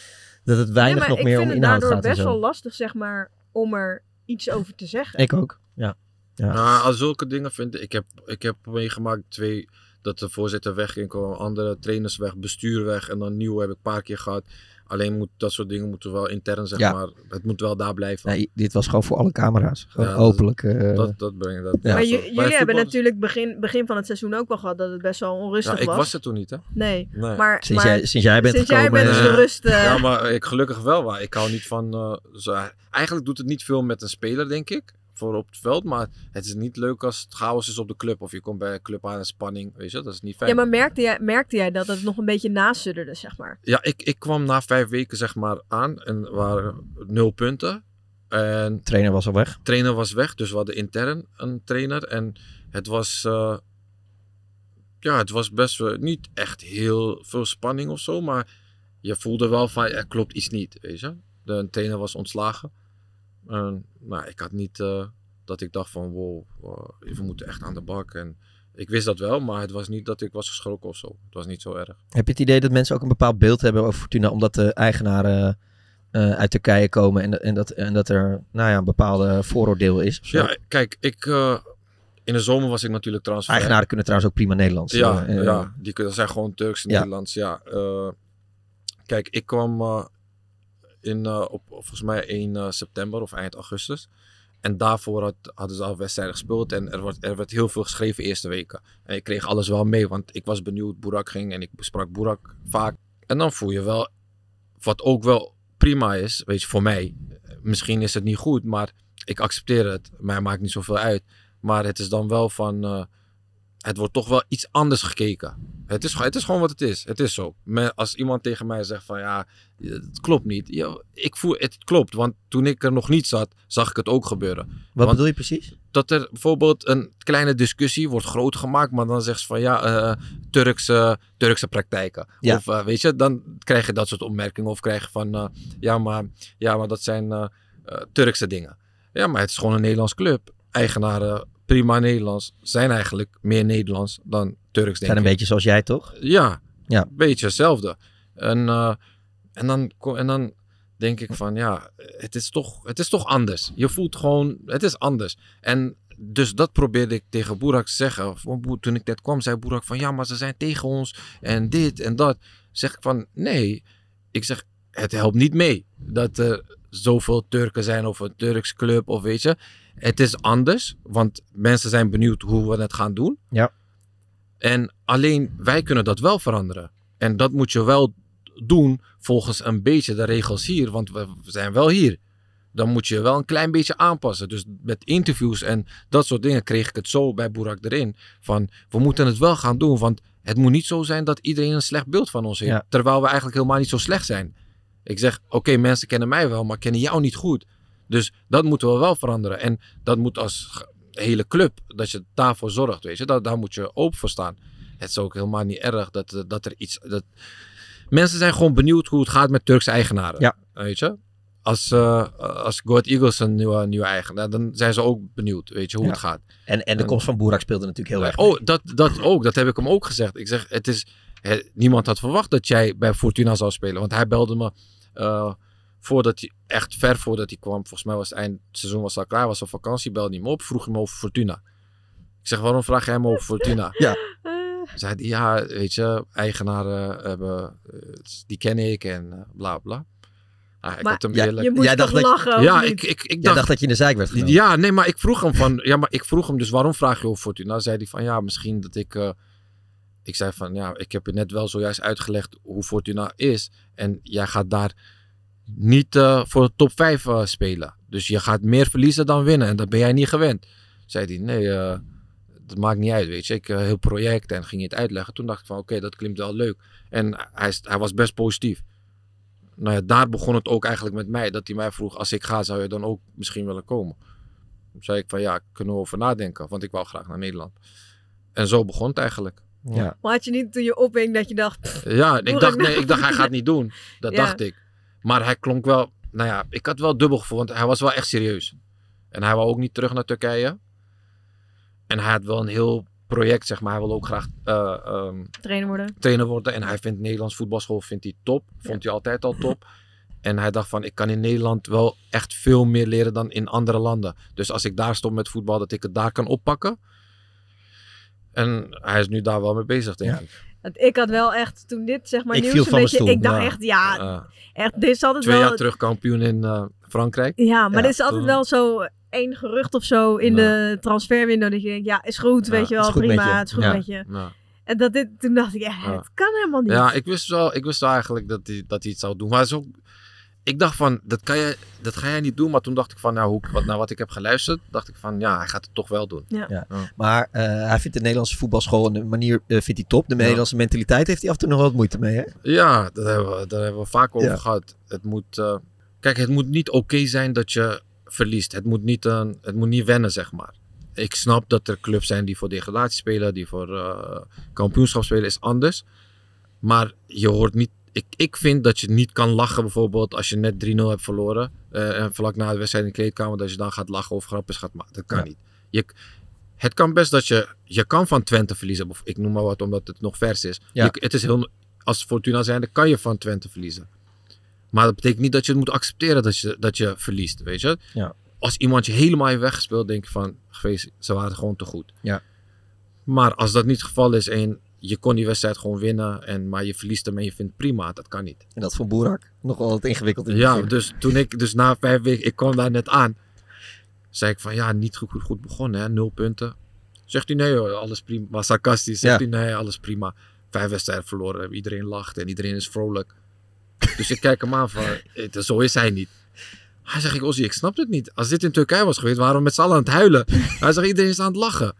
dat het weinig Ja, nog ik meer vind om het inhoud daardoor gaat en best zo. wel lastig, zeg maar, om er iets over te zeggen. Ik ook, ja. ja. Nou, als zulke dingen vind ik. Ik heb, ik heb meegemaakt twee. Dat de voorzitter wegging, kwamen andere trainers weg, bestuur weg. En dan nieuw heb ik een paar keer gehad. Alleen moet, dat soort dingen moeten wel intern, zeg Ja. maar. Het moet wel daar blijven. Nee, dit was gewoon voor alle camera's. Gewoon Ja, dat- openlijk. eh, dat, dat brengt dat. Ja. Maar jullie hebben natuurlijk begin, begin van het seizoen ook wel gehad dat het best wel onrustig Ja, ik was. was er toen niet, hè? Nee, Nee. maar... Sinds maar jij- sinds jij bent sinds jij gekomen, bent de rust... eh, Ja, maar ik gelukkig wel. Maar ik hou niet van. eh, zo, eigenlijk doet het niet veel met een speler, denk ik. Voor op het veld. Maar het is niet leuk als het chaos is op de club. Of je komt bij een club aan en spanning. Weet je, dat is niet fijn. Ja, maar merkte jij, merkte jij dat het nog een beetje nasudderde, zeg maar? Ja, ik, ik kwam na vijf weken zeg maar aan en waren nul punten. En trainer was al weg. Trainer was weg, dus we hadden intern een trainer. En het was, eh, ja, het was best wel niet echt heel veel spanning of zo. Maar je voelde wel van, er klopt iets niet, weet je. De trainer was ontslagen. En, nou, ik had niet eh, dat ik dacht van, wow, wow, we moeten echt aan de bak. En ik wist dat wel, maar het was niet dat ik was geschrokken of zo. Het was niet zo erg. Heb je het idee dat mensen ook een bepaald beeld hebben over Fortuna, omdat de eigenaren eh, uit Turkije komen en, en, dat, en dat er nou ja, een bepaalde vooroordeel is? Ja, kijk, ik, eh, in de zomer was ik natuurlijk transfer. Eigenaren kunnen trouwens ook prima Nederlands. Ja, eh, eh, ja die kunnen, zijn gewoon Turks en Ja. Nederlands. Ja, eh, kijk, ik kwam eh, in, eh, op, volgens mij 1 eh, september of eind augustus. En daarvoor had, hadden ze al wedstrijden gespeeld. En er werd, er werd heel veel geschreven eerste weken. En ik kreeg alles wel mee, want ik was benieuwd. Boerak ging en ik besprak Boerak vaak. En dan voel je wel, wat ook wel prima is, weet je, voor mij. Misschien is het niet goed, maar ik accepteer het. Mij maakt niet zoveel uit. Maar het is dan wel van, eh, het wordt toch wel iets anders gekeken. Het is, het is gewoon wat het is. Het is zo. Als iemand tegen mij zegt van ja, het klopt niet. Ja, ik voel het klopt, want toen ik er nog niet zat, zag ik het ook gebeuren. Wat Want bedoel je precies? Dat er bijvoorbeeld een kleine discussie wordt groot gemaakt, maar dan zegt ze van ja, eh, Turkse, Turkse praktijken. Ja. Of eh, weet je, dan krijg je dat soort opmerkingen of krijg je van eh, ja, maar, ja, maar dat zijn Turkse dingen. Ja, maar het is gewoon een Nederlands club. Eigenaren, prima Nederlands, zijn eigenlijk meer Nederlands dan Turks, denk Zijn een ik. beetje zoals jij, toch? Ja, Ja. een beetje hetzelfde. En, eh, en, dan, en dan denk ik van ja, het is, toch, het is toch anders. Je voelt gewoon, het is anders. En dus dat probeerde ik tegen Boerak te zeggen. Toen ik net kwam, zei Boerak van ja, maar ze zijn tegen ons en dit en dat. Zeg ik van nee, ik zeg het helpt niet mee dat er zoveel Turken zijn of een Turks club of weet je. Het is anders, want mensen zijn benieuwd hoe we het gaan doen. Ja. En alleen wij kunnen dat wel veranderen. En dat moet je wel doen volgens een beetje de regels hier, want we zijn wel hier. Dan moet je wel een klein beetje aanpassen. Dus met interviews en dat soort dingen kreeg ik het zo bij Boerak erin. Van we moeten het wel gaan doen, want het moet niet zo zijn dat iedereen een slecht beeld van ons heeft. Ja. Terwijl we eigenlijk helemaal niet zo slecht zijn. Ik zeg, oké, mensen kennen mij wel, maar kennen jou niet goed. Dus dat moeten we wel veranderen. En dat moet als hele club, dat je daarvoor zorgt, weet je. Daar, daar moet je open voor staan. Het is ook helemaal niet erg dat, eh, dat er iets... Dat... Mensen zijn gewoon benieuwd hoe het gaat met Turkse eigenaren. Ja. Weet je? Als, eh als Goat Eagles een nieuwe, nieuwe eigenaar, dan zijn ze ook benieuwd, weet je, hoe Ja. het gaat. En, en de komst van Boerak speelde natuurlijk heel erg. Oh, dat, dat ook. Dat heb ik hem ook gezegd. Ik zeg, het is, niemand had verwacht dat jij bij Fortuna zou spelen. Want hij belde me eh, voordat hij, echt ver voordat hij kwam. Volgens mij was het eind seizoen was al klaar, was op vakantie. Belde hij me op, vroeg hij me over Fortuna. Ik zeg, waarom vraag jij me over Fortuna? Ja. Zei hij, ja, weet je, eigenaren hebben, eh, die ken ik en eh, bla bla. Ah, ik Maar had hem jij- eerlijk... Jij dacht dat lachen, Ja, ik, ik, ik Jij dacht... dacht dat je in de zijk werd genomen. Ja, nee, maar ik vroeg hem van... Ja, maar ik vroeg hem dus waarom vraag je over Fortuna? zei hij van, ja, misschien dat ik... eh, ik zei van, ja, ik heb je net wel zojuist uitgelegd hoe Fortuna is. En jij gaat daar niet eh, voor de top 5 eh, spelen. Dus je gaat meer verliezen dan winnen. En dat ben jij niet gewend. Zei hij, nee, eh, dat maakt niet uit, weet je. Ik uh, heel project en ging je het uitleggen. Toen dacht ik van, oké, dat klinkt wel leuk. En hij, is- hij was best positief. Nou ja, daar begon het ook eigenlijk met mij. Dat hij mij vroeg, als ik ga, zou je dan ook misschien willen komen? Toen zei ik van, ja, kunnen we over nadenken. Want ik wou graag naar Nederland. En zo begon het eigenlijk. Ja. Maar had je niet toen je opwing dat je dacht... pff, Ja, ik dacht, nee, ik dacht hij gaat niet doen. Dat Ja. dacht ik. Maar hij klonk wel, nou ja, ik had wel dubbel gevoel, want hij was wel echt serieus. En hij wou ook niet terug naar Turkije. En hij had wel een heel project, zeg maar. Hij wil ook graag eh, ehm, Trainer worden. trainer worden. En hij vindt Nederlands voetbalschool vindt hij top. Vond hij altijd al top. En hij dacht van, ik kan in Nederland wel echt veel meer leren dan in andere landen. Dus als ik daar stop met voetbal, dat ik het daar kan oppakken. En hij is nu daar wel mee bezig, denk ik. Want Ik had wel echt, toen dit zeg maar Ik nieuws een beetje... Ik dacht ja. echt, ja, echt, dit is altijd Twee wel... jaar terug kampioen in eh, Frankrijk. Ja, maar dit is altijd toen- wel zo één gerucht of zo in de transferwindow. Dat je denkt, ja, is goed, weet je wel, prima, het is goed met je. En dat dit, toen dacht ik, ja, Ja. het kan helemaal niet. Ja, ik wist wel, ik wist wel eigenlijk dat hij, dat hij het zou doen. Maar het is ook, ik dacht van, dat, kan je, dat ga jij niet doen. Maar toen dacht ik van, nou, hoe, wat, naar wat ik heb geluisterd, dacht ik van, ja, hij gaat het toch wel doen. Ja. Maar eh, hij vindt de Nederlandse voetbalschool en de manier eh, vindt hij top. De Nederlandse mentaliteit heeft hij af en toe nog wat moeite mee, hè? Ja, daar hebben we, daar hebben we vaak over Ja. gehad. Het moet, eh, kijk, het moet niet oké zijn dat je verliest. Het moet, niet, een, het moet niet wennen, zeg maar. Ik snap dat er clubs zijn die voor degradatie spelen, die voor eh, kampioenschap spelen, is anders. Maar je hoort niet. Ik, ik vind dat je niet kan lachen, bijvoorbeeld als je net 3-0 hebt verloren. eh, en vlak na de wedstrijd in de kleedkamer, dat je dan gaat lachen of grapjes gaat maken. Dat kan Ja. niet. Je, het kan best dat je. Je kan van Twente verliezen. Of Ik noem maar wat, omdat het nog vers is. Ja. Je- het is heel, als Fortuna zijnde kan je van Twente verliezen. Maar dat betekent niet dat je het moet accepteren dat je, dat je verliest, weet je. Ja. Als iemand je helemaal heeft weggespeeld, denk je van, geweest, ze waren gewoon te goed. Ja. Maar als dat niet het geval is en je kon die wedstrijd gewoon winnen, en, maar je verliest hem en je vindt prima, dat kan niet. En dat vond Boerak nog wel wat ingewikkeld in Ja, begin. dus toen ik, dus na vijf weken, ik kwam daar net aan, zei ik van, ja, niet goed, goed, goed begonnen, hè, nul punten. Zegt hij, nee hoor, alles prima, maar sarcastisch. Zegt Ja. hij, nee, alles prima. Vijf wedstrijden verloren, iedereen lacht en iedereen is vrolijk. Dus ik kijk hem aan van, het- zo is hij niet. Hij zegt, ik, Ozzy, ik snap het niet. Als dit in Turkije was geweest, waren we met z'n allen aan het huilen. Hij zegt, iedereen is aan het lachen.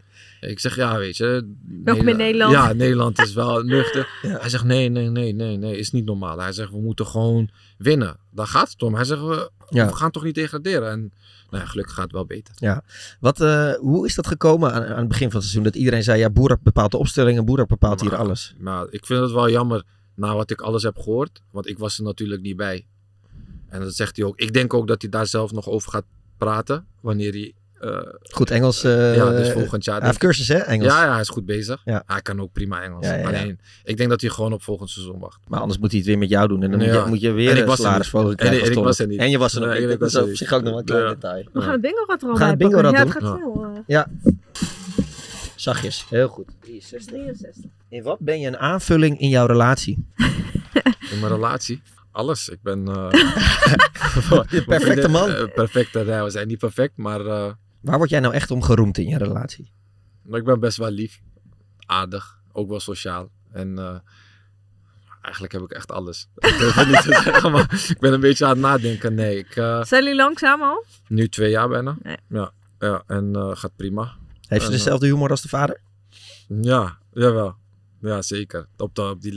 Ik zeg, ja, weet je. Welkom in Nederland. Ja, Nederland is wel nuchter. Hij zegt, nee, nee, nee, nee, nee, is niet normaal. Hij zegt, we moeten gewoon winnen. Daar gaat het om. Hij zegt, we, Ja. we gaan toch niet degraderen. En nou ja, gelukkig gaat het wel beter. Ja. Wat, eh, hoe is dat gekomen aan, aan het begin van het seizoen? Dat iedereen zei, ja, Boerak bepaalt de opstelling en Boerak bepaalt hier alles. Maar ik vind het wel jammer, na wat ik alles heb gehoord. Want ik was er natuurlijk niet bij. En dat zegt hij ook. Ik denk ook dat hij daar zelf nog over gaat praten. Wanneer hij... eh, Goed Engels. eh, ja, dus volgend jaar. Hij heeft cursus, hè, Engels? Ja, ja, hij is goed bezig. Ja. Hij kan ook prima Engels. Ja, ja, ja. Alleen, ik denk dat hij gewoon op volgend seizoen wacht. Maar anders moet hij het weer met jou doen. En dan moet, Ja. je, moet je En weer ik een krijgen. En- en ik was er niet. En je was er nog niet. en ik Dat was is op zich ook nog een klein detail. We gaan het bingo rad er al We gaan het bingo rad het doen. eh. Ja. Zachtjes, heel goed. 63. In wat ben je een aanvulling in jouw relatie? In mijn relatie, alles. Ik ben... eh, De perfecte man. Eh, perfecte, nee, we zijn niet perfect, maar... eh, Waar word jij nou echt om geroemd in je relatie? Ik ben best wel lief, aardig, ook wel sociaal. En eh, eigenlijk heb ik echt alles. Ik durf niet te zeggen, maar ik ben een beetje aan het nadenken. Nee, ik, eh, Zijn jullie langzaam al? nu twee jaar bijna. Nee. Ja, ja, en eh, gaat prima. Heeft ze dezelfde humor als de vader? ja, jawel. Ja, zeker. Op, de, op die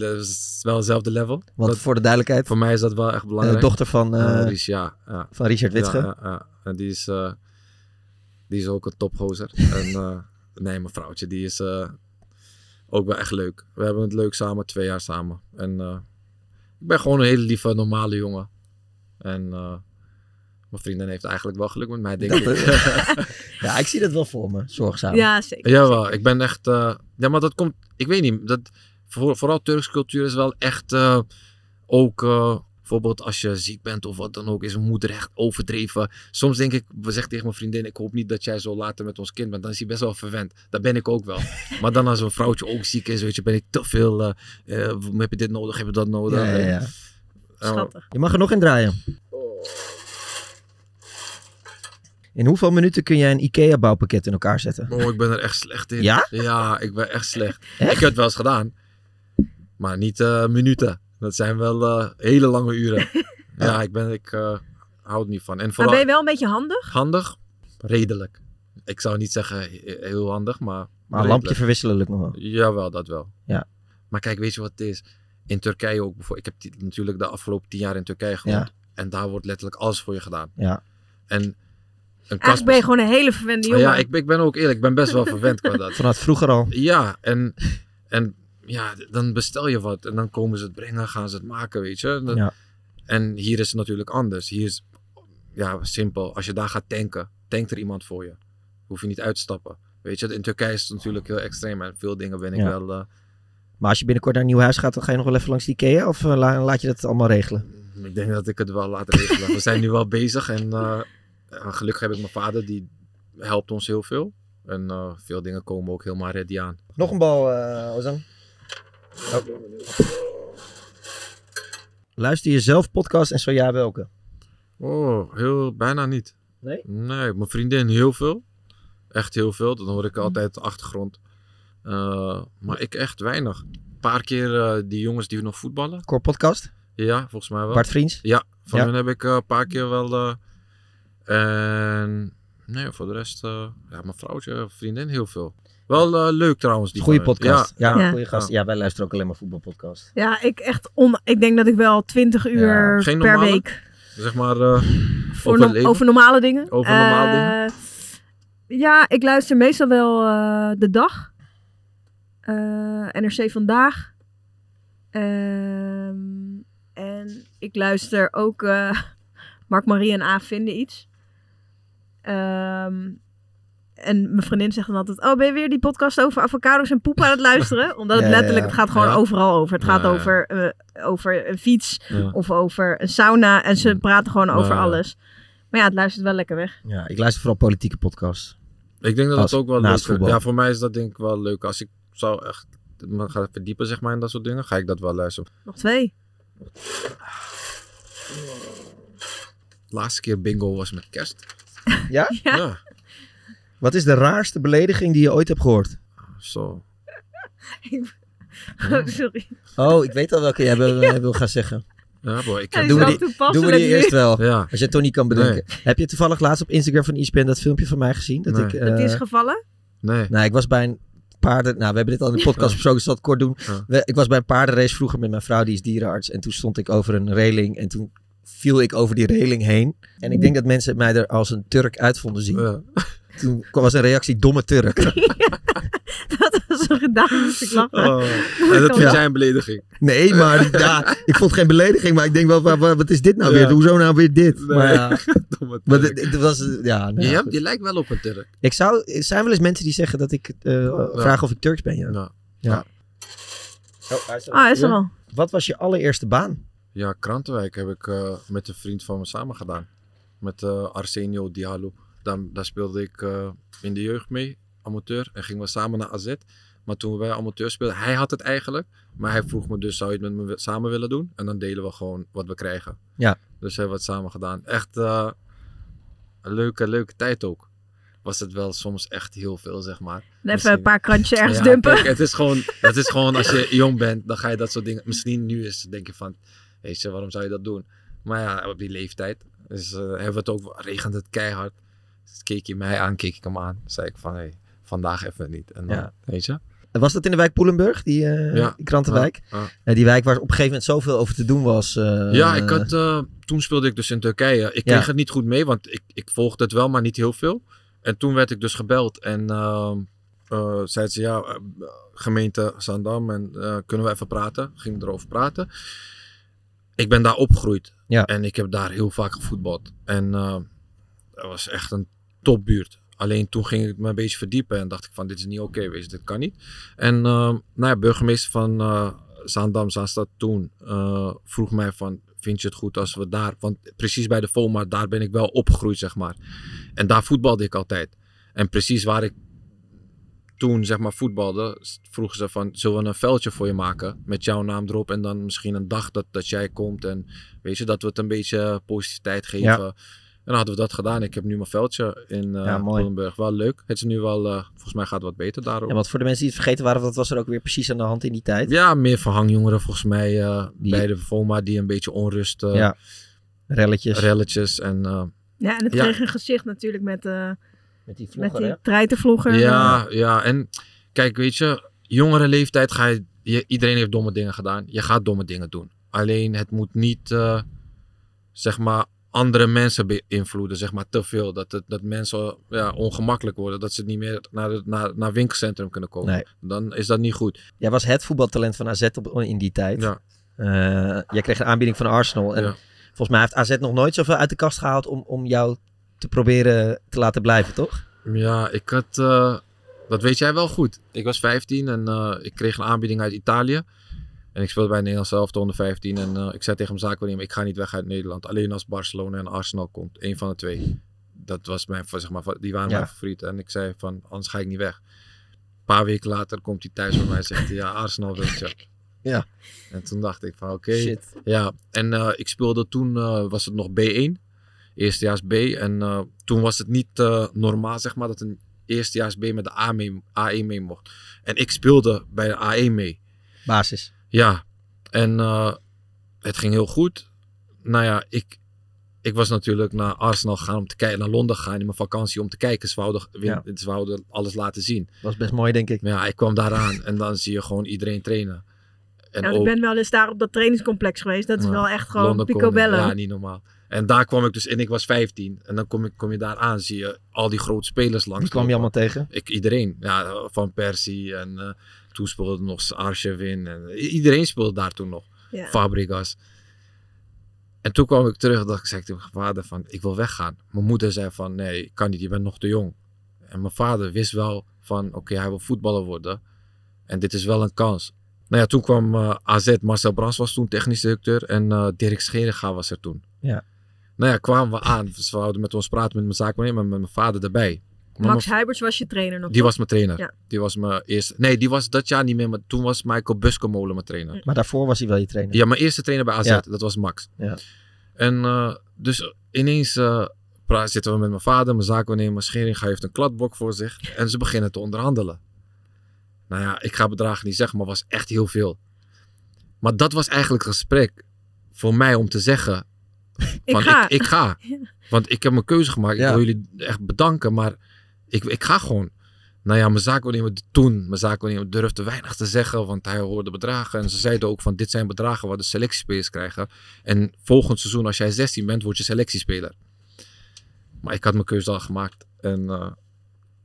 wel hetzelfde level. Want Dat- voor de duidelijkheid. Voor mij is dat wel echt belangrijk. De dochter van, eh, Eh, Ries, ja, ja. van Richard Witsche. Ja, ja, ja. En die is, eh, die is ook een topgozer. en eh, nee, mijn vrouwtje, die is eh, ook wel echt leuk. We hebben het leuk samen, twee jaar samen. En eh, ik ben gewoon een hele lieve, normale jongen. En eh, mijn vriendin heeft eigenlijk wel geluk met mij, denk Dat, ik. ja, ik zie dat wel voor me. Zorgzaam. Ja, zeker. Jawel, ik ben echt... eh, ja, maar dat komt... Ik weet niet. Dat, voor, vooral Turks cultuur is wel echt eh, ook... eh, bijvoorbeeld als je ziek bent of wat dan ook, is mijn moeder echt overdreven. Soms denk ik, we zeggen tegen mijn vriendin, ik hoop niet dat jij zo later met ons kind bent. Dan is hij best wel verwend. Dat ben ik ook wel. maar dan als een vrouwtje ook ziek is, weet je, ben ik te veel... eh, eh, heb je dit nodig, heb je dat nodig? Ja, ja, ja. En- Schattig. Je mag er nog in draaien. In hoeveel minuten kun jij een IKEA-bouwpakket in elkaar zetten? Oh, ik ben er echt slecht in. Ja? Ja, ik ben echt slecht. Ik heb het wel eens gedaan. Maar niet eh, minuten. Dat zijn wel eh, hele lange uren. ja, ik, ben, ik eh, hou er niet van. En Maar vooral ben je wel een beetje handig? handig, redelijk. Ik zou niet zeggen he- heel handig, maar Maar een lampje verwisselen lukt nog wel. Jawel, dat wel. Ja. Maar kijk, weet je wat het is? In Turkije ook bijvoorbeeld. Ik heb die- natuurlijk de afgelopen tien jaar in Turkije gewoond. Ja. En daar wordt letterlijk alles voor je gedaan. Ja. En een kast Eigenlijk ben je gewoon een hele verwende jongen. ja, ik, ben- ik ben ook eerlijk. Ik ben best wel verwend qua dat. Vanuit vroeger al. Ja, en, en ja, dan bestel je wat. En dan komen ze het brengen, gaan ze het maken, weet je. Dat- Ja. En hier is het natuurlijk anders. Hier is, ja, simpel. Als je daar gaat tanken, tankt er iemand voor je. Hoef je niet uit te stappen. Weet je, in Turkije is het natuurlijk heel extreem. En veel dingen ben ik Ja. wel... eh, Maar als je binnenkort naar een nieuw huis gaat, dan ga je nog wel even langs de Ikea? Of eh, la- laat je dat allemaal regelen? Ik denk dat ik het wel laat regelen. We zijn nu wel bezig en eh, gelukkig heb ik mijn vader, die helpt ons heel veel. En eh, veel dingen komen ook helemaal ready aan. Nog een bal, eh Ozan. Oh. Luister je zelf podcast en zo ja, welke? Oh, heel, bijna niet. Nee? Nee, mijn vriendin heel veel. Echt heel veel. Dan hoor ik altijd de achtergrond. Eh, maar ik echt weinig. Een paar keer eh, die jongens die nog voetballen. Core podcast? Ja, volgens mij wel. Bart Vriends? Ja, van Ja. hen heb ik eh, een paar keer wel. en nee, voor de rest, ja, mijn vrouwtje, vriendin heel veel. Wel eh, leuk trouwens. Die hen. podcast. Ja, Ja. goede gast. Ja, wij luisteren ook alleen maar voetbalpodcast. Ja, ik echt on, ik denk dat ik wel 20 uur Geen per normale? week. Zeg maar eh, Voor over no- over normale dingen. Over normale Eh, dingen. Ja, ik luister meestal wel eh, de dag. Eh, NRC vandaag. Ehm, en ik luister ook eh, Mark Marie en A vinden iets. Ehm, en mijn vriendin zegt dan altijd: Oh, ben je weer die podcast over avocados en poep aan het luisteren? Omdat het Ja, letterlijk, ja. het gaat gewoon Ja. overal over. Het Ja, gaat ja. over, eh, over een fiets Ja. of over een sauna. En ze praten gewoon over alles. Maar ja, het luistert wel lekker weg. Ja, ik luister vooral politieke podcasts. Ik denk dat het ook wel leuk is. Ja, voor mij is dat denk ik wel leuk. Als ik zou echt me gaan verdiepen zeg maar, in dat soort dingen, ga ik dat wel luisteren. Nog twee. Laatste keer bingo was met kerst. Ja? Ja. Wat is de raarste belediging die je ooit hebt gehoord? Zo. Oh, sorry. Oh, ik weet al welke jij wil, eh, wil gaan zeggen. Ja, boy, ik Hij heb is doen we wel die, toepasselijk doen we die nu. eerst wel. Ja. Als je het toch niet kan bedenken. Heb je toevallig laatst op Instagram van ESPN dat filmpje van mij gezien? Dat Nee. ik, Dat die is eh, gevallen? Nee. Nou, ik was bij een paarden... Nou, we hebben dit al in de podcast besproken, dus ik zal het kort doen. We- ik was bij een paardenrace vroeger met mijn vrouw, die is dierenarts. En toen stond ik over een reling en toen viel ik over die reling heen. En ik denk dat mensen mij er als een Turk uit vonden zien. Toen was een reactie, domme Turk. Dat was zo gedaan, moest ik lachen. Oh. En dat vind jij een belediging? Nee, maar ja, ik vond geen belediging, maar ik denk wel, wa- wa- wat is dit nou Ja. weer? Hoezo nou weer dit? Nee. Maar ja, Domme maar Turk. dit, dit was, eh, ja, nou je, ja, lijkt wel op een Turk. Ik zou, er zijn wel eens mensen die zeggen dat ik eh vraag of ik Turks ben, ja. Ja. ja. Oh, hij is er. Ah, is er al. Wat was je allereerste baan? Ja, Krantenwijk heb ik eh, met een vriend van me samen gedaan. Met eh, Arsenio Diallo. Daar, daar speelde ik eh, in de jeugd mee, amateur. En gingen we samen naar AZ. Maar toen wij amateur speelden, hij had het eigenlijk. Maar hij vroeg me dus, zou je het met me samen willen doen? En dan delen we gewoon wat we krijgen. Ja. Dus hebben we het samen gedaan. Echt eh, een leuke, leuke tijd ook. Was het wel soms echt heel veel, zeg maar. Even een paar krantjes ergens Ja, dumpen. kijk, het, is gewoon, het is gewoon als je jong bent, dan ga je dat soort dingen. Misschien nu is denk je van, weet je, waarom zou je dat doen? Maar ja, op die leeftijd. Dus eh, hebben we het ook, regent het keihard. Dus keek je mij aan, keek ik hem aan. zei ik van, hé, vandaag even niet. En dan, Ja. weet je? Was dat in de wijk Poelenburg, die, eh, Ja. die krantenwijk? Ja, ja. Eh, die wijk waar op een gegeven moment zoveel over te doen was. eh, ja, ik had, toen speelde ik dus in Turkije. Ik kreeg het niet goed mee, want ik, ik volgde het wel, maar niet heel veel. En toen werd ik dus gebeld en ehm eh, zeiden ze, ja, gemeente Zandam, en kunnen we even praten? Gingen we erover praten. Ik ben daar opgegroeid en ik heb daar heel vaak gevoetbald. En dat was echt een topbuurt. Alleen toen ging ik me een beetje verdiepen en dacht ik van dit is niet oké, weet je, dit kan niet. En eh, nou ja, burgemeester van eh Zaandam, Zaanstad toen, eh, vroeg mij van vind je het goed als we daar, want precies bij de FOMA, daar ben ik wel opgegroeid zeg maar. En daar voetbalde ik altijd. En precies waar ik toen zeg maar voetbalde, vroegen ze van zullen we een veldje voor je maken met jouw naam erop en dan misschien een dag dat, dat jij komt en weet je, dat we het een beetje positiviteit geven. Ja. En dan hadden we dat gedaan. Ik heb nu mijn veldje in eh Ja. Polenburg. Wel leuk. Het is nu wel, eh, volgens mij gaat het wat beter daarop. Ja, want voor de mensen die het vergeten waren, wat was er ook weer precies aan de hand in die tijd? Ja, meer verhangjongeren volgens mij eh, Die- bij de FOMA die een beetje onrust. eh, Ja. Relletjes. Relletjes en... eh, Ja, en het Ja. kreeg een gezicht natuurlijk met, eh met die met vlogger, die hè? treitervlogger. Ja, ja, en kijk, weet je, jongere leeftijd ga je, je- iedereen heeft domme dingen gedaan. Je gaat domme dingen doen. Alleen het moet niet, eh, zeg maar, andere mensen beïnvloeden, zeg maar, te veel. Dat, het, dat mensen ja, ongemakkelijk worden, dat ze niet meer naar het naar, naar winkelcentrum kunnen komen. Nee. Dan is dat niet goed. Jij was het voetbaltalent van AZ op, in die tijd. Ja. Eh, jij kreeg een aanbieding van Arsenal. En Ja. volgens mij heeft AZ nog nooit zoveel uit de kast gehaald om, om jou te proberen te laten blijven, toch? Ja, ik had. eh, Dat weet jij wel goed. Ik was 15 en eh, ik kreeg een aanbieding uit Italië. En ik speelde bij Nederlands zelf onder 15. En eh, ik zei tegen mijn zaakwaarnemer, ik ga niet weg uit Nederland. Alleen als Barcelona en Arsenal komt. Eén van de twee. Dat was mijn, zeg maar, die waren Ja. mijn favorieten. En ik zei van, anders ga ik niet weg. Een paar weken later komt hij thuis bij mij en zegt ja, Arsenal wil je. Ja. En toen dacht ik van, oké. Ja, en eh, ik speelde toen, eh, was het nog B1. Eerstejaars B. En toen was het niet normaal, zeg maar, dat een eerstejaars B met de A mee, A1 mee mocht. En ik speelde bij de A1 mee. Basis. Ja, en eh, het ging heel goed. Nou ja, ik, ik was natuurlijk naar Arsenal gegaan om te kijken, naar Londen gegaan in mijn vakantie om te kijken. Ze wouden, Ja. ze wouden alles laten zien. Was best mooi, denk ik. Maar ja, ik kwam daaraan en dan zie je gewoon iedereen trainen. En Ja, ik ben wel eens daar op dat trainingscomplex geweest. Dat is Ja, wel echt gewoon picobello. Ja, niet normaal. En daar kwam ik dus in. Ik was 15. En dan kom, ik, kom je daar aan. Zie je al die grote spelers langs. Wie kwam je allemaal tegen? Ik, iedereen. Ja, van Persie. En eh, toen speelde nog Arshavin. En i- iedereen speelde daar toen nog. Ja. Fabregas. En toen kwam ik terug. Dat ik zei tegen mijn vader van, ik wil weggaan. Mijn moeder zei van, nee, ik kan niet. Je bent nog te jong. En mijn vader wist wel van, oké, hij wil voetballer worden. En dit is wel een kans. Nou ja, toen kwam eh, AZ. Marcel Brands was toen technisch directeur. En eh, Dirk Scheringa was er toen. Ja. Nou ja, kwamen we aan. Ze wouden met ons praten met mijn zaakwaarnemer, maar met mijn vader erbij. Max Huibers was je trainer nog. die toch? was mijn trainer. Ja. Die was mijn eerste. Nee, die was dat jaar niet meer, maar toen was Michael Buskemolen mijn trainer. Maar daarvoor was hij wel je trainer. Ja, mijn eerste trainer bij AZ, Ja. dat was Max. Ja. En eh, dus ineens eh, pra- zitten we met mijn vader, mijn zaakwaarnemer, Scheringa heeft een kladblok voor zich. En ze beginnen te onderhandelen. Nou ja, ik ga bedragen niet zeggen, maar was echt heel veel. Maar dat was eigenlijk het gesprek voor mij om te zeggen Ik van ga. Ik, ik ga. Want ik heb mijn keuze gemaakt. Ja. Ik wil jullie echt bedanken, maar ik, ik ga gewoon. Nou ja, mijn zaakwaarnemer toen, mijn zaakwaarnemer durfde weinig te zeggen, want hij hoorde bedragen. En ze zeiden ook van, dit zijn bedragen waar de selectiespelers krijgen. En volgend seizoen, als jij 16 bent, word je selectiespeler. Maar ik had mijn keuze al gemaakt en eh,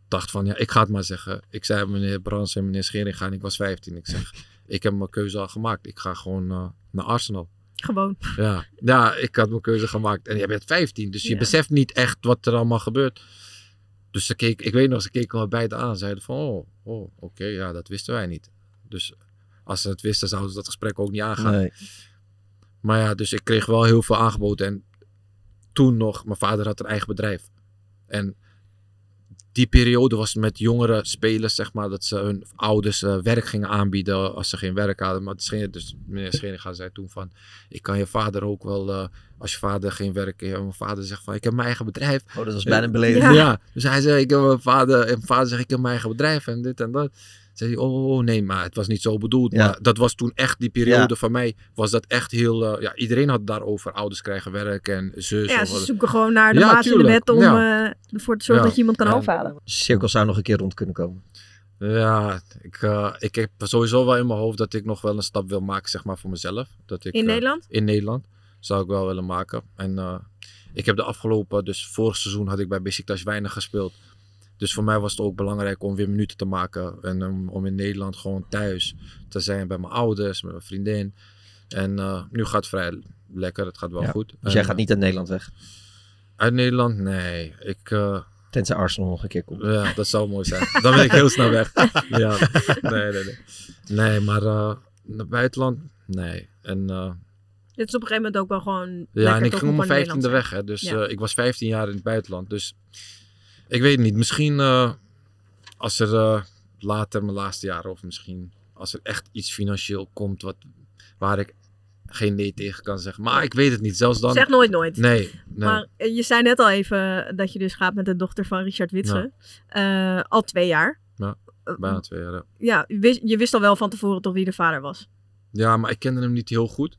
dacht van, ja, ik ga het maar zeggen. Ik zei meneer Brans en meneer Schering en ik was 15. Ik zeg, ik heb mijn keuze al gemaakt. Ik ga gewoon eh, naar Arsenal. Gewoon. Ja. ja, ik had mijn keuze gemaakt. En jij bent 15, dus je Ja. beseft niet echt wat er allemaal gebeurt. Dus ze keek, ik weet nog, ze keken me beide aan. Zeiden van, oh, oh oké, ja, dat wisten wij niet. Dus als ze het wisten, zouden ze dat gesprek ook niet aangaan. Nee. Maar ja, dus ik kreeg wel heel veel aangeboden. En toen nog, mijn vader had een eigen bedrijf. En die periode was met jongere spelers, zeg maar, dat ze hun ouders eh, werk gingen aanbieden als ze geen werk hadden. Maar het Scheen- dus meneer Scheringa zei toen van, ik kan je vader ook wel, eh, als je vader geen werk heeft. En mijn vader zegt van, ik heb mijn eigen bedrijf. Oh, dat was bijna een belediging. Ja. Ja. dus hij zei, ik heb mijn vader, en mijn vader zegt, ik heb mijn eigen bedrijf en dit en dat. Zei hij, oh, oh, nee, maar het was niet zo bedoeld. Ja. Maar dat was toen echt, die periode Ja. van mij, was dat echt heel, eh, ja, iedereen had daarover. Ouders krijgen werk en zus. Ja, ze wat- zoeken gewoon naar de Ja, maat in de wet om Ja. eh, ervoor te zorgen Ja. dat je iemand kan Ja. afhalen. Cirkel zou nog een keer rond kunnen komen. Ja, ik, eh, ik heb sowieso wel in mijn hoofd dat ik nog wel een stap wil maken, zeg maar, voor mezelf. Dat ik, In Nederland? In Nederland zou ik wel willen maken. En eh, ik heb de afgelopen, dus vorig seizoen had ik bij Besiktas weinig gespeeld. Dus voor mij was het ook belangrijk om weer minuten te maken. En om, om in Nederland gewoon thuis te zijn bij mijn ouders, met mijn vriendin. En eh, nu gaat het vrij lekker, het gaat wel Ja. goed. Dus En, jij gaat niet uit Nederland weg? Uit Nederland? Nee. Ik, eh, Tenzij Arsenal nog een keer komt. ja, dat zou mooi zijn. Dan ben ik heel snel weg. ja, nee, nee, nee. Nee, maar eh, naar het buitenland? Nee. En eh, Dit is op een gegeven moment ook wel gewoon. ja, en ik ging om mijn vijftiende weg. Hè. Dus Ja. eh, ik was 15 jaar in het buitenland. Dus ik weet niet. Misschien eh, als er eh, later mijn laatste jaren of misschien als er echt iets financieel komt wat, waar ik geen nee tegen kan zeggen. Maar ik weet het niet. Zelfs dan. Zeg nooit nooit. Nee, nee. Maar eh, je zei net al even dat je dus gaat met de dochter van Richard Witsen. Al twee jaar. Ja, bijna twee jaar. ja. Ja, je wist, je wist al wel van tevoren toch wie de vader was. Ja, maar ik kende hem niet heel goed.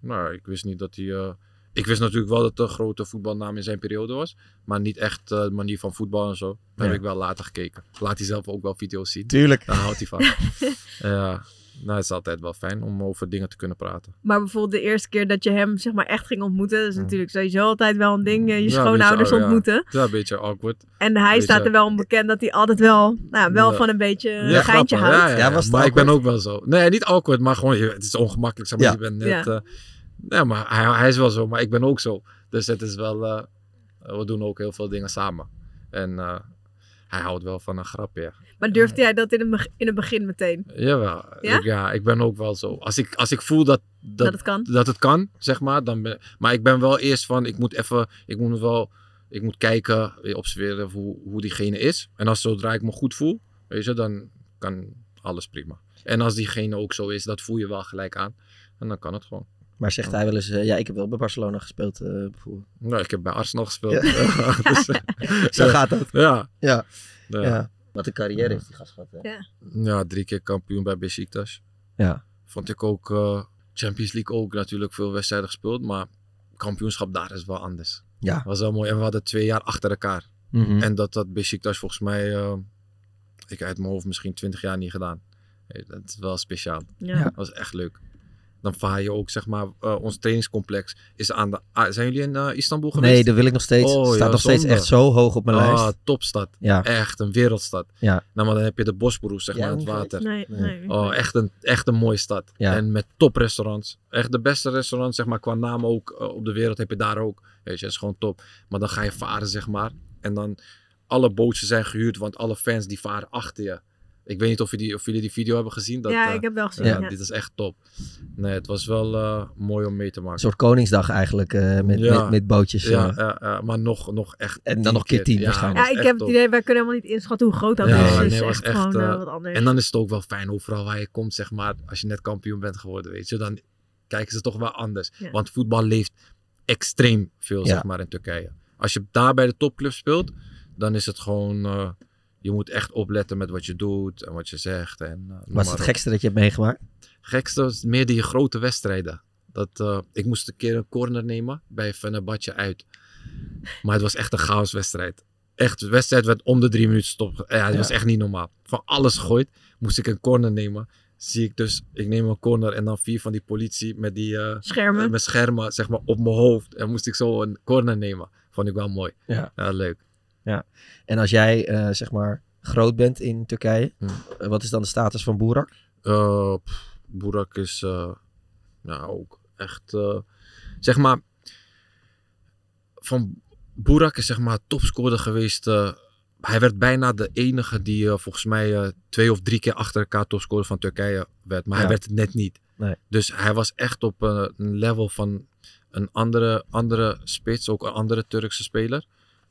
Nou, ik wist niet dat hij. Eh, ik wist natuurlijk wel dat het een grote voetbalnaam in zijn periode was. Maar niet echt eh, de manier van voetbal en zo. Ja. heb ik wel later gekeken. Laat hij zelf ook wel video's zien. Tuurlijk. Daar houdt hij van. ja, nou, het is altijd wel fijn om over dingen te kunnen praten. Maar bijvoorbeeld de eerste keer dat je hem zeg maar echt ging ontmoeten, dat is natuurlijk sowieso altijd wel een ding. eh, Je Ja, schoonouders beetje, oh, ja. ontmoeten. Ja, een beetje awkward. En hij Beetje- staat er wel om bekend dat hij altijd wel, nou, wel Ja. van een beetje een geintje grappig. houdt. Ja, ja, ja. maar ik ben ook wel zo. Nee, niet awkward, maar gewoon, het is ongemakkelijk. Zeg maar, Ja. je bent net... Ja. Eh, ja, maar hij, hij is wel zo, maar ik ben ook zo. Dus het is wel... eh, we doen ook heel veel dingen samen. En eh, hij houdt wel van een grap, ja. Maar durfde jij dat in het, in het begin meteen? Jawel. Ja? Ik, ja, ik ben ook wel zo. Als ik, als ik voel dat, dat, Dat het kan? dat het kan, zeg maar. Dan ben, maar ik ben wel eerst van, ik moet even, ik moet wel, ik moet kijken, weer observeren hoe, hoe diegene is. En als zodra ik me goed voel, weet je, dan kan alles prima. En als diegene ook zo is, dat voel je wel gelijk aan. En dan kan het gewoon. Maar zegt hij wel eens, eh, ja, ik heb wel bij Barcelona gespeeld eh, bijvoorbeeld. Nou, ik heb bij Arsenal gespeeld. Ja. Dus, eh, Zo ja. gaat dat. Ja. Ja. Ja. Ja. Wat een carrière heeft die gast gehad. Hè? Ja. Ja, drie keer kampioen bij Besiktas. Ja. Vond ik ook eh, Champions League ook natuurlijk veel wedstrijden gespeeld, maar kampioenschap daar is wel anders. Ja. Was wel mooi. En we hadden twee jaar achter elkaar. Mhm. En dat dat Besiktas volgens mij, eh, ik uit mijn hoofd misschien twintig jaar niet gedaan. Dat is wel speciaal. Ja. Dat was echt leuk. Dan vaar je ook, zeg maar, eh, ons trainingscomplex is aan de... zijn jullie in eh, Istanbul geweest? Nee, dat wil ik nog steeds. Oh, Staat ja, nog steeds echt zo hoog op mijn Ah, lijst. topstad. Ja. Echt een wereldstad. Ja. Nou, maar dan heb je de Bosbroes, zeg Ja, maar, het water. Nee, nee, Oh, echt een, echt een mooie stad. Ja. En met toprestaurants. Echt de beste restaurants, zeg maar, qua naam ook eh, op de wereld heb je daar ook. Weet je, dat is gewoon top. Maar dan ga je varen, zeg maar. En dan, alle bootjes zijn gehuurd, want alle fans die varen achter je. Ik weet niet of, je die, of jullie die video hebben gezien. Dat, Ja, eh, ik heb wel gezien, Ja, ja. Dit is echt top. Nee, het was wel eh, mooi om mee te maken. Een soort Koningsdag eigenlijk eh, met, Ja. met, met bootjes. Ja, eh. ja, ja, maar nog, nog echt. En dan nog keer tien Ja, waarschijnlijk. Ja, ik heb het idee, wij kunnen helemaal niet inschatten hoe groot dat Ja, is. Het is nee, was echt, echt, gewoon eh, eh, wat anders. En dan is het ook wel fijn overal waar je komt, zeg maar. Als je net kampioen bent geworden, weet je. Dan kijken ze toch wel anders. Ja. Want voetbal leeft extreem veel, Ja. zeg maar, in Turkije. Als je daar bij de topclub speelt, dan is het gewoon... eh, je moet echt opletten met wat je doet en wat je zegt. En, is maar het op. gekste dat je hebt meegemaakt? gekste was meer die grote wedstrijden. Dat, eh, ik moest een keer een corner nemen bij Fenerbahce uit. Maar het was echt een chaoswedstrijd. Echt, de wedstrijd werd om de drie minuten stop. Ja, het Ja. was echt niet normaal. Van alles gegooid, moest ik een corner nemen. Zie ik dus, ik neem een corner en dan vier van die politie met die eh, Schermen. eh, met schermen zeg maar op mijn hoofd. En moest ik zo een corner nemen. Vond ik wel mooi. Ja. leuk. Ja. En als jij, eh, zeg maar, groot bent in Turkije, Hm. eh, wat is dan de status van Boerak? Eh pff, Burak is nou ook echt, zeg maar, van Burak is zeg maar topscorer geweest. hij werd bijna de enige die volgens mij twee of drie keer achter elkaar topscorer van Turkije werd. Maar Ja. hij werd het net niet. Nee. Dus hij was echt op een level van een andere, andere spits, ook een andere Turkse speler.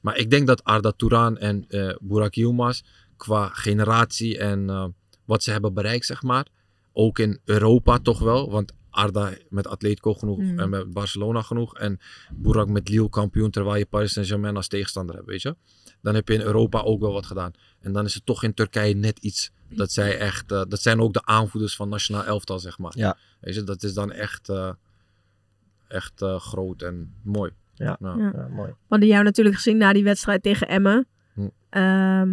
Maar ik denk dat Arda Turan en eh Burak Yilmaz qua generatie en eh, wat ze hebben bereikt, zeg maar. Ook in Europa toch wel. Want Arda met Atletico genoeg Mm. en met Barcelona genoeg. En Burak met Lille kampioen, terwijl je Paris Saint-Germain als tegenstander hebt, weet je. Dan heb je in Europa ook wel wat gedaan. En dan is het toch in Turkije net iets dat zij echt... eh, dat zijn ook de aanvoerders van nationaal elftal, zeg maar. Ja. Weet je, dat is dan echt, eh, echt eh, groot en mooi. Ja, Ja. mooi. We hadden jou natuurlijk gezien na die wedstrijd tegen Emmen. Hm. Ehm,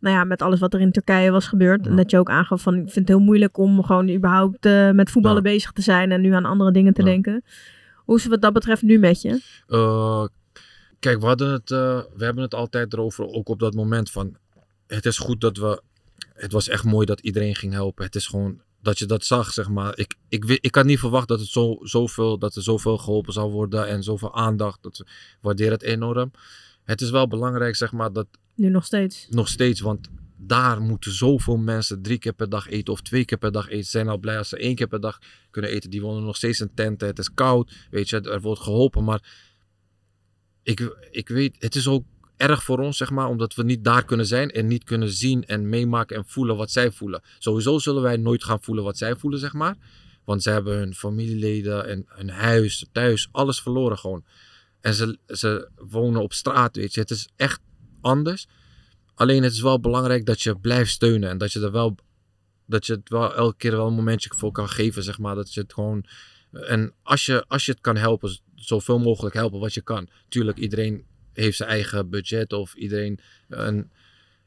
nou ja, met alles wat er in Turkije was gebeurd. En dat je ook aangaf van, ik vind het heel moeilijk om gewoon überhaupt eh, met voetballen bezig te zijn en nu aan andere dingen te denken. Hoe is het wat dat betreft nu met je? Eh, kijk, we, hadden het, eh, we hebben het altijd erover, ook op dat moment van... Het is goed dat we... Het was echt mooi dat iedereen ging helpen. Het is gewoon dat je dat zag, zeg maar. Ik, ik, ik had niet verwacht dat, het zo, zoveel, dat er zoveel geholpen zou worden en zoveel aandacht. Dat, waardeer het enorm. Het is wel belangrijk, zeg maar, dat Nu nog steeds. nog steeds, want daar moeten zoveel mensen drie keer per dag eten of twee keer per dag eten. Zijn al blij als ze één keer per dag kunnen eten. Die wonen nog steeds in tenten. Het is koud, weet je, er wordt geholpen. Maar ik, ik weet, het is ook erg voor ons, zeg maar, omdat we niet daar kunnen zijn en niet kunnen zien en meemaken en voelen wat zij voelen. Sowieso zullen wij nooit gaan voelen wat zij voelen, zeg maar. Want ze hebben hun familieleden en hun huis, thuis, alles verloren gewoon. En ze, ze wonen op straat, weet je. Het is echt anders. Alleen het is wel belangrijk dat je blijft steunen en dat je er wel dat je het wel elke keer wel een momentje voor kan geven, zeg maar. Dat je het gewoon. En als je, als je het kan helpen, zoveel mogelijk helpen wat je kan. Tuurlijk, iedereen heeft zijn eigen budget of iedereen. En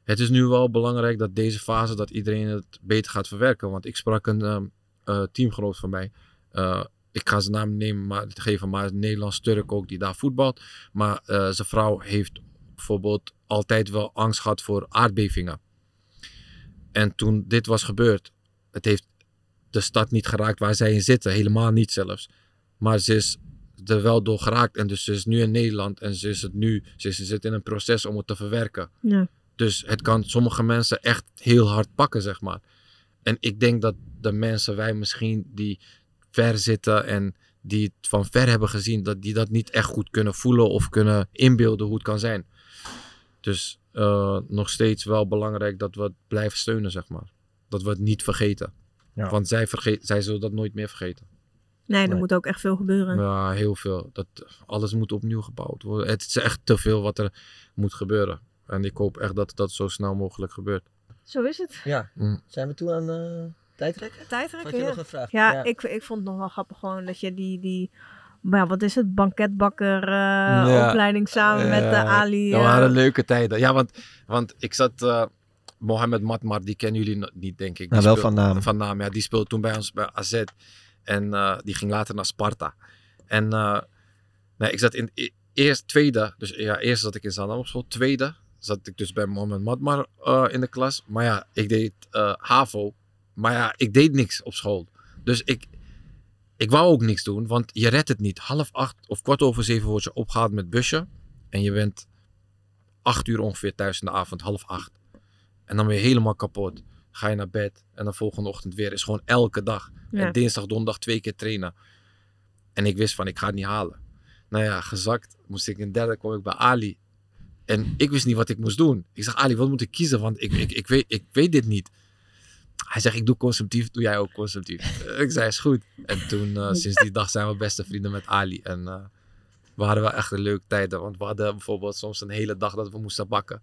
het is nu wel belangrijk dat deze fase, dat iedereen het beter gaat verwerken. Want ik sprak een ehm, eh, teamgenoot van mij. Eh, ik ga zijn naam nemen, maar het geven, maar een Nederlands-Turk ook die daar voetbalt. Maar eh, zijn vrouw heeft bijvoorbeeld altijd wel angst gehad voor aardbevingen. En toen dit was gebeurd, het heeft de stad niet geraakt waar zij in zitten, helemaal niet zelfs. Maar ze is er wel door geraakt en dus ze is nu in Nederland en ze is het nu, ze, is- ze zit in een proces om het te verwerken. Ja. Dus het kan sommige mensen echt heel hard pakken, zeg maar. En ik denk dat de mensen, wij misschien die ver zitten en die het van ver hebben gezien, dat die dat niet echt goed kunnen voelen of kunnen inbeelden hoe het kan zijn. Dus eh, nog steeds wel belangrijk dat we het blijven steunen, zeg maar. Dat we het niet vergeten. Ja. Want zij, verge- zij zullen dat nooit meer vergeten. Nee, er Nee. moet ook echt veel gebeuren. Ja, heel veel. Dat, alles moet opnieuw gebouwd worden. Het is echt te veel wat er moet gebeuren. En ik hoop echt dat dat zo snel mogelijk gebeurt. Zo is het. Ja. Mm. Zijn we toe aan eh tijdrekken? Tijdrekken, Had je ja. nog een vraag? Ja, Ja. Ik, ik vond het nog wel grappig gewoon dat je die, die maar ja, wat is het, banketbakker eh, Ja. opleiding samen met uh, Ali. Dat eh, waren leuke tijden. Ja, want, want ik zat... eh Mohamed Matmar, die kennen jullie niet, denk ik. Nou, wel van naam. Van naam, ja. Die speelde toen bij ons bij AZ. En eh, die ging later naar Sparta. En eh, nee, ik zat in e- eerst tweede. Dus ja, eerst zat ik in Zandam op school. Tweede zat ik dus bij Mohamed Matmar eh, in de klas. Maar ja, ik deed HAVO. Maar ja, ik deed niks op school. Dus ik, ik wou ook niks doen, want je redt het niet. Half acht of kwart over zeven word je opgehaald met busje. En je bent acht uur ongeveer thuis in de avond, half acht. En dan ben je helemaal kapot. Ga je naar bed en de volgende ochtend weer. Is gewoon elke dag. Ja. En dinsdag, donderdag twee keer trainen. En ik wist van, ik ga het niet halen. Nou ja, gezakt. Moest ik in derde, kwam ik bij Ali. En ik wist niet wat ik moest doen. Ik zeg, Ali, wat moet ik kiezen? Want ik, ik, ik, weet, ik weet dit niet. Hij zegt, ik doe consumptief, doe jij ook consumptief. Ik zei, is goed. En toen, eh, sinds die dag zijn we beste vrienden met Ali. En eh, we hadden wel echt een leuke tijden. Want we hadden bijvoorbeeld soms een hele dag dat we moesten bakken.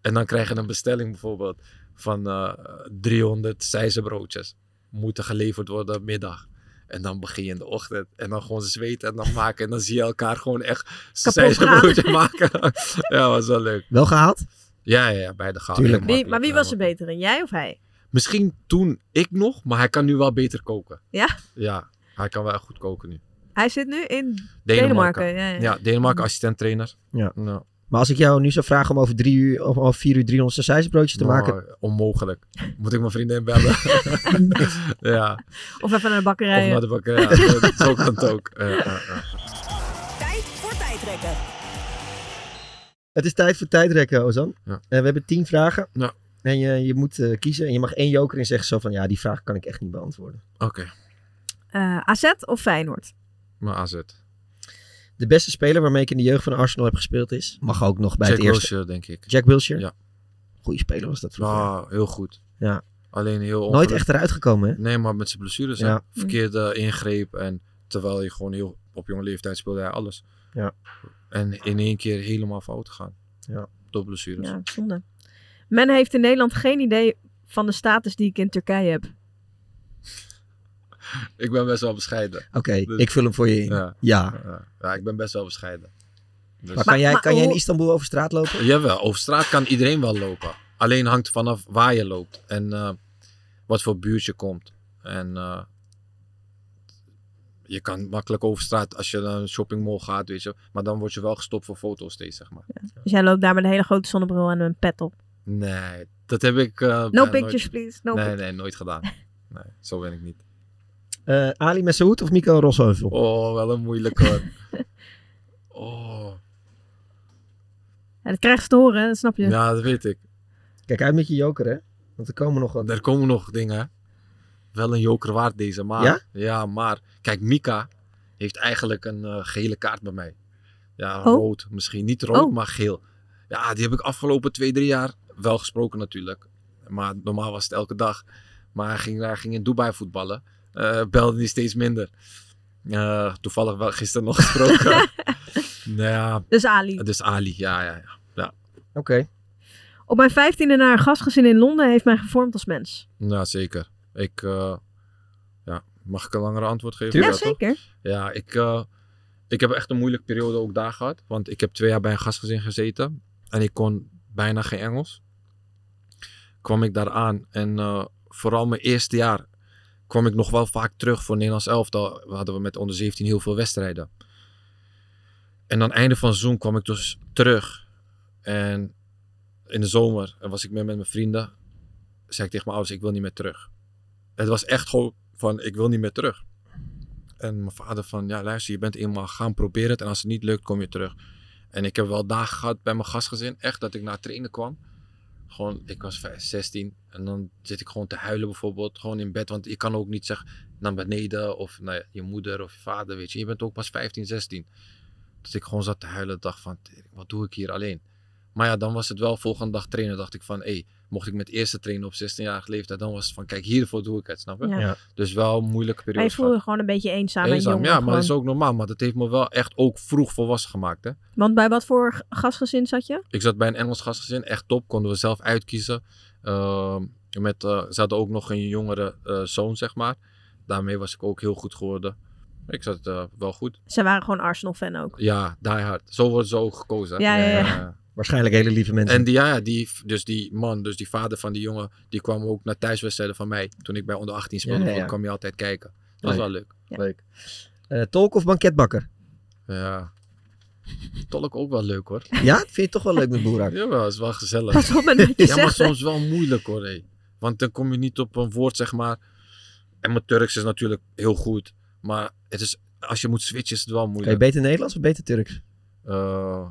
En dan krijg je een bestelling bijvoorbeeld van eh 300 zijzenbroodjes. Moeten geleverd worden middag. En dan begin je in de ochtend. En dan gewoon zweten en dan maken. En dan zie je elkaar gewoon echt zijzenbroodje maken. ja, was wel leuk. Wel gehaald? Ja, ja, ja beide gehaald. Tuurlijk. Wie, maar wie was er beter in, jij of hij? Misschien toen ik nog, maar hij kan nu wel beter koken. Ja? Ja, hij kan wel echt goed koken nu. Hij zit nu in Denemarken. Denemarken. ja, ja. ja, Denemarken assistent trainer. Ja. Nou, Maar als ik jou nu zou vragen om over drie uur of over vier uur 300 sausijsbroodjes te maken. Onmogelijk. Moet ik mijn vriendin bellen? ja. Of even naar de bakkerij. Of naar de bakkerij. Ja, zo kan het ook. Tijd voor tijdrekken. Het is tijd voor tijdrekken, Ozan. Ja. Eh, we hebben tien vragen. Ja. En je, je moet eh, kiezen. En je mag één joker in zeggen zo van... Ja, die vraag kan ik echt niet beantwoorden. Oké, Eh, AZ of Feyenoord? maar AZ. De beste speler waarmee ik in de jeugd van Arsenal heb gespeeld is... Mag ook nog bij Jack het eerste. Wilshere, denk ik. Jack Wilshere? Ja. Goeie speler was dat vroeger. Ah, heel goed. Ja. Alleen heel Nooit echt eruit gekomen, hè? Nee, maar met zijn blessures. hè. Ja. Verkeerde ingreep. En terwijl je gewoon heel op jonge leeftijd speelde hij alles. Ja. En in één keer helemaal fout gegaan. Ja. Door blessures. Ja, zonde. Men heeft in Nederland geen idee van de status die ik in Turkije heb. Ik ben best wel bescheiden. Oké, ik vul hem voor je in. Ja. Ja. Ja, ja, ik ben best wel bescheiden. Dus- Maar kan jij, kan jij in Istanbul over straat lopen? Jawel, over straat kan iedereen wel lopen. Alleen hangt vanaf waar je loopt en eh, wat voor buurt je komt. En eh, je kan makkelijk over straat als je naar een shoppingmall gaat, weet je. Maar dan word je wel gestopt voor foto's steeds, zeg maar. Dus jij loopt daar met een hele grote zonnebril en een pet op. Nee, dat heb ik... eh, No pictures, nooit- please. No nee, pictures. nee, nooit gedaan. Nee, zo ben ik niet. Eh, Ali Messaoud of Mikael Rosheuvel? Oh, wel een moeilijke hoor. oh. Ja, dat krijg je te horen, hè, dat snap je. Ja, dat weet ik. Kijk uit met je joker, hè? Want er komen nog wat. Er komen nog dingen. Wel een joker waard deze, maar... Ja? maar... Kijk, Mika heeft eigenlijk een eh, gele kaart bij mij. Ja, Oh. rood. Misschien niet rood, Oh. maar geel. Ja, die heb ik afgelopen twee, drie jaar wel gesproken natuurlijk. Maar normaal was het elke dag. Maar hij ging, hij ging in Dubai voetballen. Eh, belde hij steeds minder. Eh, toevallig wel gisteren nog gesproken. nou ja, Dus Ali. dus Ali, ja, ja, ja. ja. Oké. Op mijn vijftiende naar een gastgezin in Londen heeft mij gevormd als mens. Ja, zeker. Ik, eh, ja, mag ik een langere antwoord geven? Ja, toch? zeker. Ja, ik, eh, ik heb echt een moeilijke periode ook daar gehad. Want ik heb twee jaar bij een gastgezin gezeten. En ik kon bijna geen Engels. Kwam ik daar aan. En eh, vooral mijn eerste jaar kwam ik nog wel vaak terug voor Nederlands elftal. We hadden we met onder 17 heel veel wedstrijden. En aan het einde van seizoen kwam ik dus terug. En in de zomer was ik meer met mijn vrienden. Zei ik tegen mijn ouders, ik wil niet meer terug. Het was echt gewoon van, ik wil niet meer terug. En mijn vader van, ja luister, je bent eenmaal gaan proberen het. En als het niet lukt, kom je terug. En ik heb wel dagen gehad bij mijn gastgezin. Echt dat ik naar trainen kwam. Gewoon, ik was vijf- 16 en dan zit ik gewoon te huilen bijvoorbeeld. Gewoon in bed, want je kan ook niet zeggen naar beneden of naar je moeder of je vader, weet je. Je bent ook pas 15, 16. Dus ik gewoon zat te huilen en dacht van, "Tering, wat doe ik hier alleen? Maar ja, dan was het wel volgende dag trainen. dacht ik van, hé, hey, mocht ik met eerste trainen op 16-jarige leeftijd, dan was het van, kijk, hiervoor doe ik het, snap je? Ja. Ja. Dus wel een moeilijke Maar periode. je voelde je gewoon een beetje eenzaam, en Eenzaam, jong. ja, maar gewoon. dat is ook normaal. Maar dat heeft me wel echt ook vroeg volwassen gemaakt, hè. Want bij wat voor gastgezin zat je? Ik zat bij een Engels gastgezin, echt top. Konden we zelf uitkiezen. Ehm, met, eh, ze hadden ook nog een jongere eh, zoon, zeg maar. Daarmee was ik ook heel goed geworden. Ik zat eh, wel goed. Ze waren gewoon Arsenal-fan ook. Ja, die hard. Zo worden ze ook gekozen. hè? Ja, ja, ja. Waarschijnlijk hele lieve mensen. En die, ja, ja, die, dus die man, dus die vader van die jongen, die kwam ook naar thuiswedstrijden van mij. Toen ik bij onder 18 speelde, Ja, ja, ja, ja. kwam je altijd kijken. Dat was wel leuk. Leuk. Eh, tolk of banketbakker? Ja. Tolk ook wel leuk hoor. Ja, vind je het toch wel leuk met Boerak? Jawel, is wel gezellig. Pas op met ja, maar soms wel moeilijk hoor. hé. Want dan kom je niet op een woord, zeg maar. En mijn Turks is natuurlijk heel goed. Maar het is, als je moet switchen, is het wel Kan je moeilijk. beter Nederlands of beter Turks? Eh,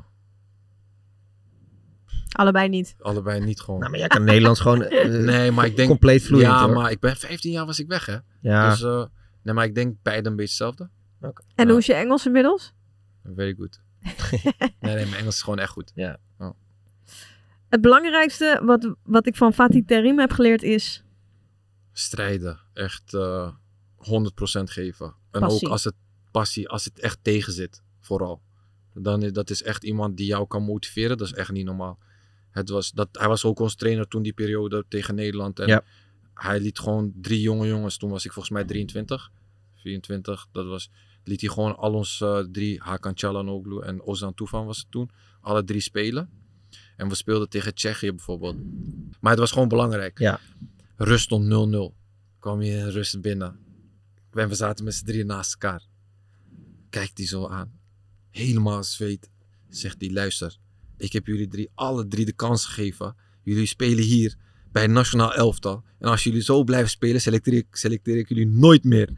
Allebei niet. allebei niet gewoon. Nou, maar jij kan Nederlands gewoon, eh, nee, maar ik denk... compleet vloeiend, Ja, hoor. maar ik ben 15 jaar was ik weg, hè. Ja. Dus, eh, nee, maar ik denk beide een beetje hetzelfde. En hoe is je Engels inmiddels? Very good. nee, nee, mijn Engels is gewoon echt goed. Ja. Het belangrijkste wat, wat ik van Fatih Terim heb geleerd is... strijden. Echt eh 100% geven. En Passie. ook als het passie, als het echt tegen zit, vooral. Dan is dat is echt iemand die jou kan motiveren. Dat is echt niet normaal. Het was, dat, hij was ook ons trainer toen die periode tegen Nederland. En Ja. hij liet gewoon drie jonge jongens. Toen was ik volgens mij 23, 24. Dat was, liet hij gewoon al ons eh, drie, Hakan Çalhanoğlu en Ozan Tufan was het toen. Alle drie spelen. En we speelden tegen Tsjechië bijvoorbeeld. Maar het was gewoon belangrijk. Ja. Rust stond 0-0. Kwam je in rust binnen. En we zaten met z'n drieën naast elkaar. Kijkt hij zo aan. Helemaal zweet. Zegt hij, luister. Ik heb jullie drie, alle drie de kans gegeven. Jullie spelen hier bij het nationaal elftal. En als jullie zo blijven spelen, selecteer ik, selecteer ik jullie nooit meer.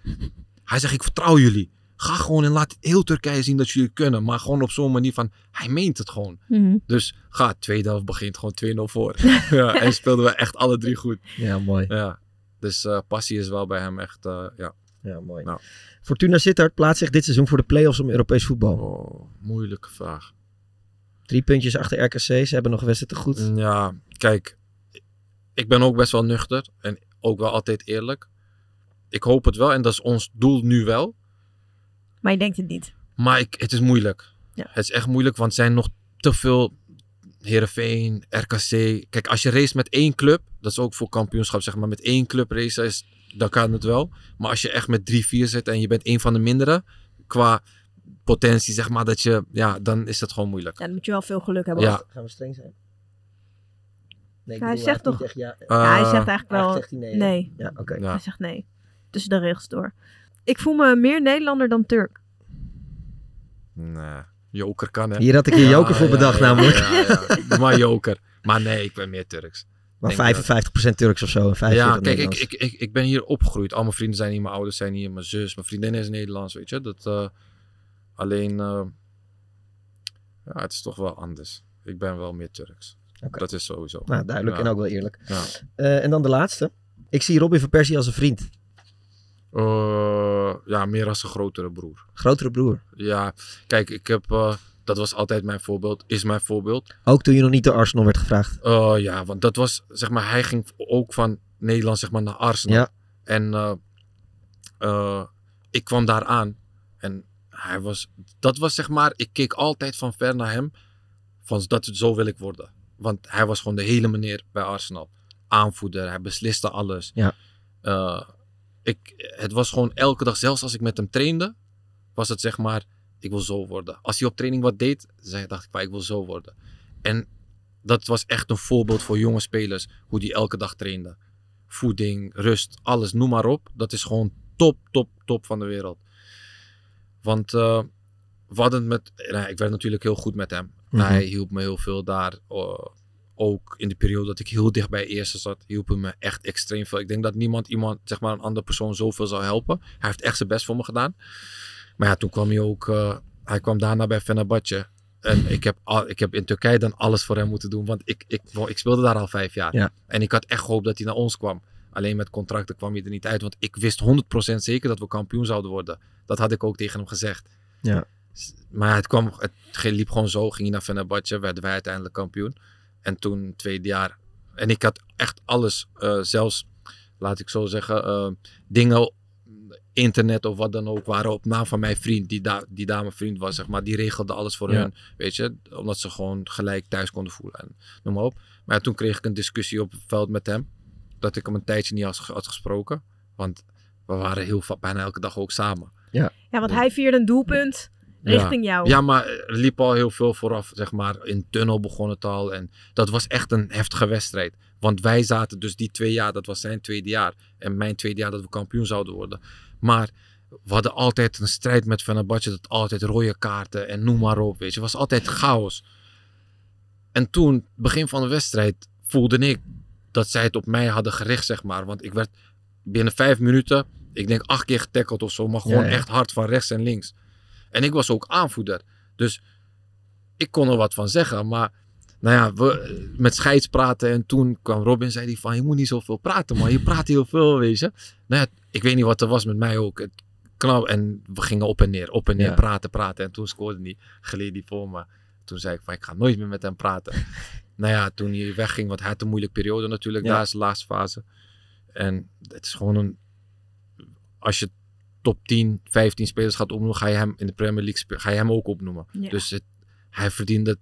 Hij zegt, ik vertrouw jullie. Ga gewoon en laat heel Turkije zien dat jullie het kunnen. Maar gewoon op zo'n manier van, hij meent het gewoon. Mhm. Dus ga, tweede helft begint gewoon 2-0 voor. ja, en speelden we echt alle drie goed. Ja, mooi. Ja. Dus eh, passie is wel bij hem echt, eh, ja. Ja, mooi. Nou, Fortuna Sittard plaatst zich dit seizoen voor de play-offs om Europees voetbal. Oh, moeilijke vraag. Drie puntjes achter RKC. Ze hebben nog een wedstrijd te goed. Ja, kijk. Ik ben ook best wel nuchter. En ook wel altijd eerlijk. Ik hoop het wel. En dat is ons doel nu wel. Maar je denkt het niet. Maar ik, het is moeilijk. Ja. Het is echt moeilijk. Want er zijn nog te veel... Heerenveen, RKC. Kijk, als je race met één club... Dat is ook voor kampioenschap, zeg maar. Met één club race is, dan kan het wel. Maar als je echt met drie, vier zit... En je bent één van de mindere... Qua potentie, zeg maar, dat je... Ja, dan is dat gewoon moeilijk. Ja, dan moet je wel veel geluk hebben. Ja. Gaan we streng zijn? Nee, ik Ja, hij bedoel, zegt toch... echt ja- ja, hij Eh, zegt eigenlijk wel... Zegt hij nee? Ja, oké. Ja. Hij zegt nee. Tussen de regels door. Ik voel me meer Nederlander dan Turk. Nee, joker kan hè. Hier had ik je joker voor bedacht namelijk. Ja, ja. Doe maar joker. Maar nee, ik ben meer Turks. Maar Ik denk 55% Turks of zo en 45% Ja, kijk, ik, ik, ik, ik ben hier opgegroeid. Al mijn vrienden zijn hier, mijn ouders zijn hier, mijn zus, mijn vriendin is Nederlands, weet je. Dat, eh, alleen, eh, ja, het is toch wel anders. Ik ben wel meer Turks. Dat is sowieso. Nou, duidelijk en ook wel eerlijk. Eh, en dan de laatste. Ik zie Robin van Persie als een vriend. Eh, ja, meer als een grotere broer. Grotere broer. Ja, kijk, ik heb, eh, dat was altijd mijn voorbeeld, is mijn voorbeeld. Ook toen je nog niet door Arsenal werd gevraagd. Ja, want dat was, zeg maar, hij ging ook van Nederland, zeg maar, naar Arsenal. Ja. En ik kwam daar aan. En hij was, dat was, zeg maar, ik keek altijd van ver naar hem. Van dat, zo wil ik worden. Want hij was gewoon de hele meneer bij Arsenal. Aanvoerder, hij besliste alles. Ja. Eh, ik, het was gewoon elke dag, zelfs als ik met hem trainde, was het zeg maar, ik wil zo worden. Als hij op training wat deed, zei, dacht ik, "Maar ik wil zo worden. En dat was echt een voorbeeld voor jonge spelers, hoe die elke dag trainden. Voeding, rust, alles, noem maar op. Dat is gewoon top, top, top van de wereld. Want we hadden het met, nou, ik werd natuurlijk heel goed met hem. Mhm. Hij hielp me heel veel daar. eh, ook in de periode dat ik heel dicht bij eerste zat, hielp hij me echt extreem veel. Ik denk dat niemand iemand, zeg maar een andere persoon, zoveel zou helpen. Hij heeft echt zijn best voor me gedaan. Maar ja, toen kwam hij ook, eh, hij kwam daarna bij Fenerbahce. En ik heb, al, ik heb in Turkije dan alles voor hem moeten doen. Want ik, ik, ik speelde daar al vijf jaar. Ja. En ik had echt gehoopt dat hij naar ons kwam. Alleen met contracten kwam hij er niet uit. Want ik wist 100% zeker dat we kampioen zouden worden. Dat had ik ook tegen hem gezegd. Ja. Maar het, kwam, het liep gewoon zo. Ging hij naar Fenerbahce. Werden wij uiteindelijk kampioen. En toen tweede jaar. En ik had echt alles. eh, zelfs, laat ik zo zeggen, eh, dingen internet of wat dan ook waren op naam van mijn vriend, die, da die dame vriend was, zeg maar, die regelde alles voor Ja. hun, weet je, omdat ze gewoon gelijk thuis konden voelen en noem maar op. Maar ja, toen kreeg ik een discussie op het veld met hem, dat ik hem een tijdje niet had, had gesproken, want we waren heel bijna elke dag ook samen. Ja. Ja, want hij vierde een doelpunt richting ja. jou. Ja, maar er liep al heel veel vooraf, zeg maar. In tunnel begon het al. En dat was echt een heftige wedstrijd. Want wij zaten dus die twee jaar, dat was zijn tweede jaar. En mijn tweede jaar dat we kampioen zouden worden. Maar we hadden altijd een strijd met Fenerbahce. Dat altijd rode kaarten en noem maar op, weet je. Het was altijd chaos. En toen, begin van de wedstrijd, voelde ik dat zij het op mij hadden gericht, zeg maar. Want ik werd binnen vijf minuten, ik denk acht keer getackeld of zo. Maar gewoon Ja, ja. echt hard van rechts en links. En ik was ook aanvoerder. Dus ik kon er wat van zeggen. Maar nou ja, we met scheids praten. En toen kwam Robin zei die van, je moet niet zoveel praten man. Je praat heel veel, weet je. Nou ja, ik weet niet wat er was met mij ook. Het. En we gingen op en neer, op en neer, Ja. praten, praten. En toen scoorde hij, gleed hij voor me. Toen zei ik van, ik ga nooit meer met hem praten. nou ja, toen hij wegging, want hij had een moeilijke periode natuurlijk. Ja. Daar is de laatste fase. En het is gewoon een... Als je top 10, 15 spelers gaat opnoemen, ga je hem in de Premier League ga je hem ook opnoemen. Ja. Dus het, hij verdiende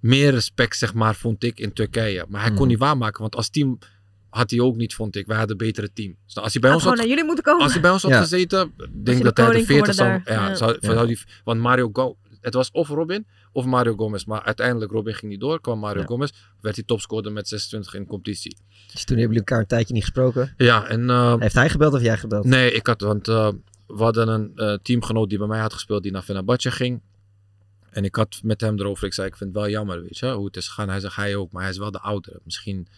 meer respect, zeg maar, vond ik in Turkije. Maar hij kon Mhm. niet waarmaken, want als team had hij ook niet, vond ik. Wij hadden een betere team. Dus als hij bij ons had, gewoon naar jullie moeten komen. als hij bij ons had Ja. gezeten, denk de dat hij de koning 40 zou, ja, Ja. Zou, Ja. zou die, want Mario Go, het was of Robin of Mario Gomez. Maar uiteindelijk Robin ging niet door, kwam Mario Ja. Gomez, werd hij topscorer met 26 in de competitie. Dus toen hebben jullie elkaar een tijdje niet gesproken. Ja, en eh, Heeft hij gebeld of jij gebeld? Nee, ik had, want eh, we hadden een eh, teamgenoot die bij mij had gespeeld, die naar Fenerbahce ging. En ik had met hem erover, ik zei, ik vind het wel jammer, weet je, hoe het is gegaan. Hij zegt, hij ook, maar hij is wel de oudere. Misschien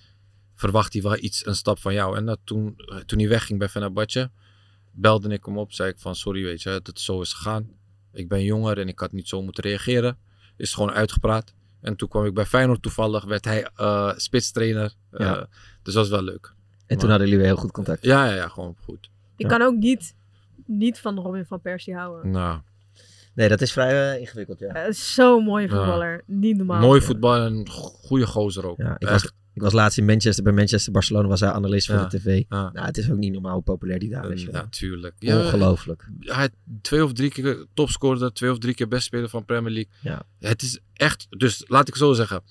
verwacht hij wel iets, een stap van jou. En dat toen, toen hij wegging bij Fenerbahce, belde ik hem op, zei ik van, sorry, weet je, dat het zo is gegaan. Ik ben jonger en ik had niet zo moeten reageren. Is gewoon uitgepraat. En toen kwam ik bij Feyenoord toevallig, werd hij eh spitstrainer. Eh. Dus dat was wel leuk. En toen hadden jullie weer heel goed contact. Ja, ja, ja, gewoon goed. Je kan ook niet, niet van Robin van Persie houden. Nou, Nee, dat is vrij eh, ingewikkeld, ja. Zo'n mooie Ja. voetballer. Niet normaal. Mooi voetbal en goede gozer ook. Ja, ik, Echt. was, ik was laatst in Manchester. Bij Manchester Barcelona was hij analist voor Ja, de tv. ja. Nou, het is ook niet normaal hoe populair die daar is. joh. Ja, tuurlijk. Ongelooflijk. Ja, hij twee of drie keer topscorer, twee of drie keer best speler van Premier League. Ja. Het is echt, dus laat ik zo zeggen.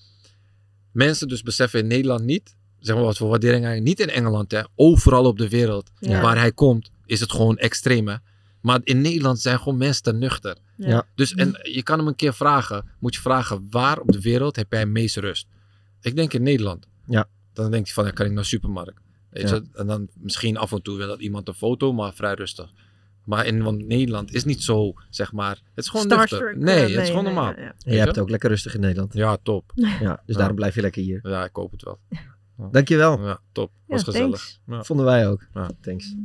Mensen dus beseffen in Nederland niet, zeg maar wat voor waardering hij, niet in Engeland hè, overal op de wereld Ja. waar hij komt, is het gewoon extreem hè. Maar in Nederland zijn gewoon mensen te nuchter. Ja. Dus en je kan hem een keer vragen, moet je vragen waar op de wereld heb jij het meeste rust? Ik denk in Nederland. Ja. Dan denkt hij van, ja, kan ik naar de supermarkt? Weet Ja. je? En dan misschien af en toe wil dat iemand een foto, maar vrij rustig. Maar in want Nederland is niet zo, zeg maar. Het is gewoon nuchter. Starstruck, Nee, eh, het is gewoon nee, normaal. ja, jij hebt het ook lekker rustig in Nederland. Ja, top. Ja, dus daarom blijf je lekker hier. Ja, ik hoop het wel. Dankjewel. Ja, top. Ja, Was gezellig. Vonden wij ook. Ja. Thanks.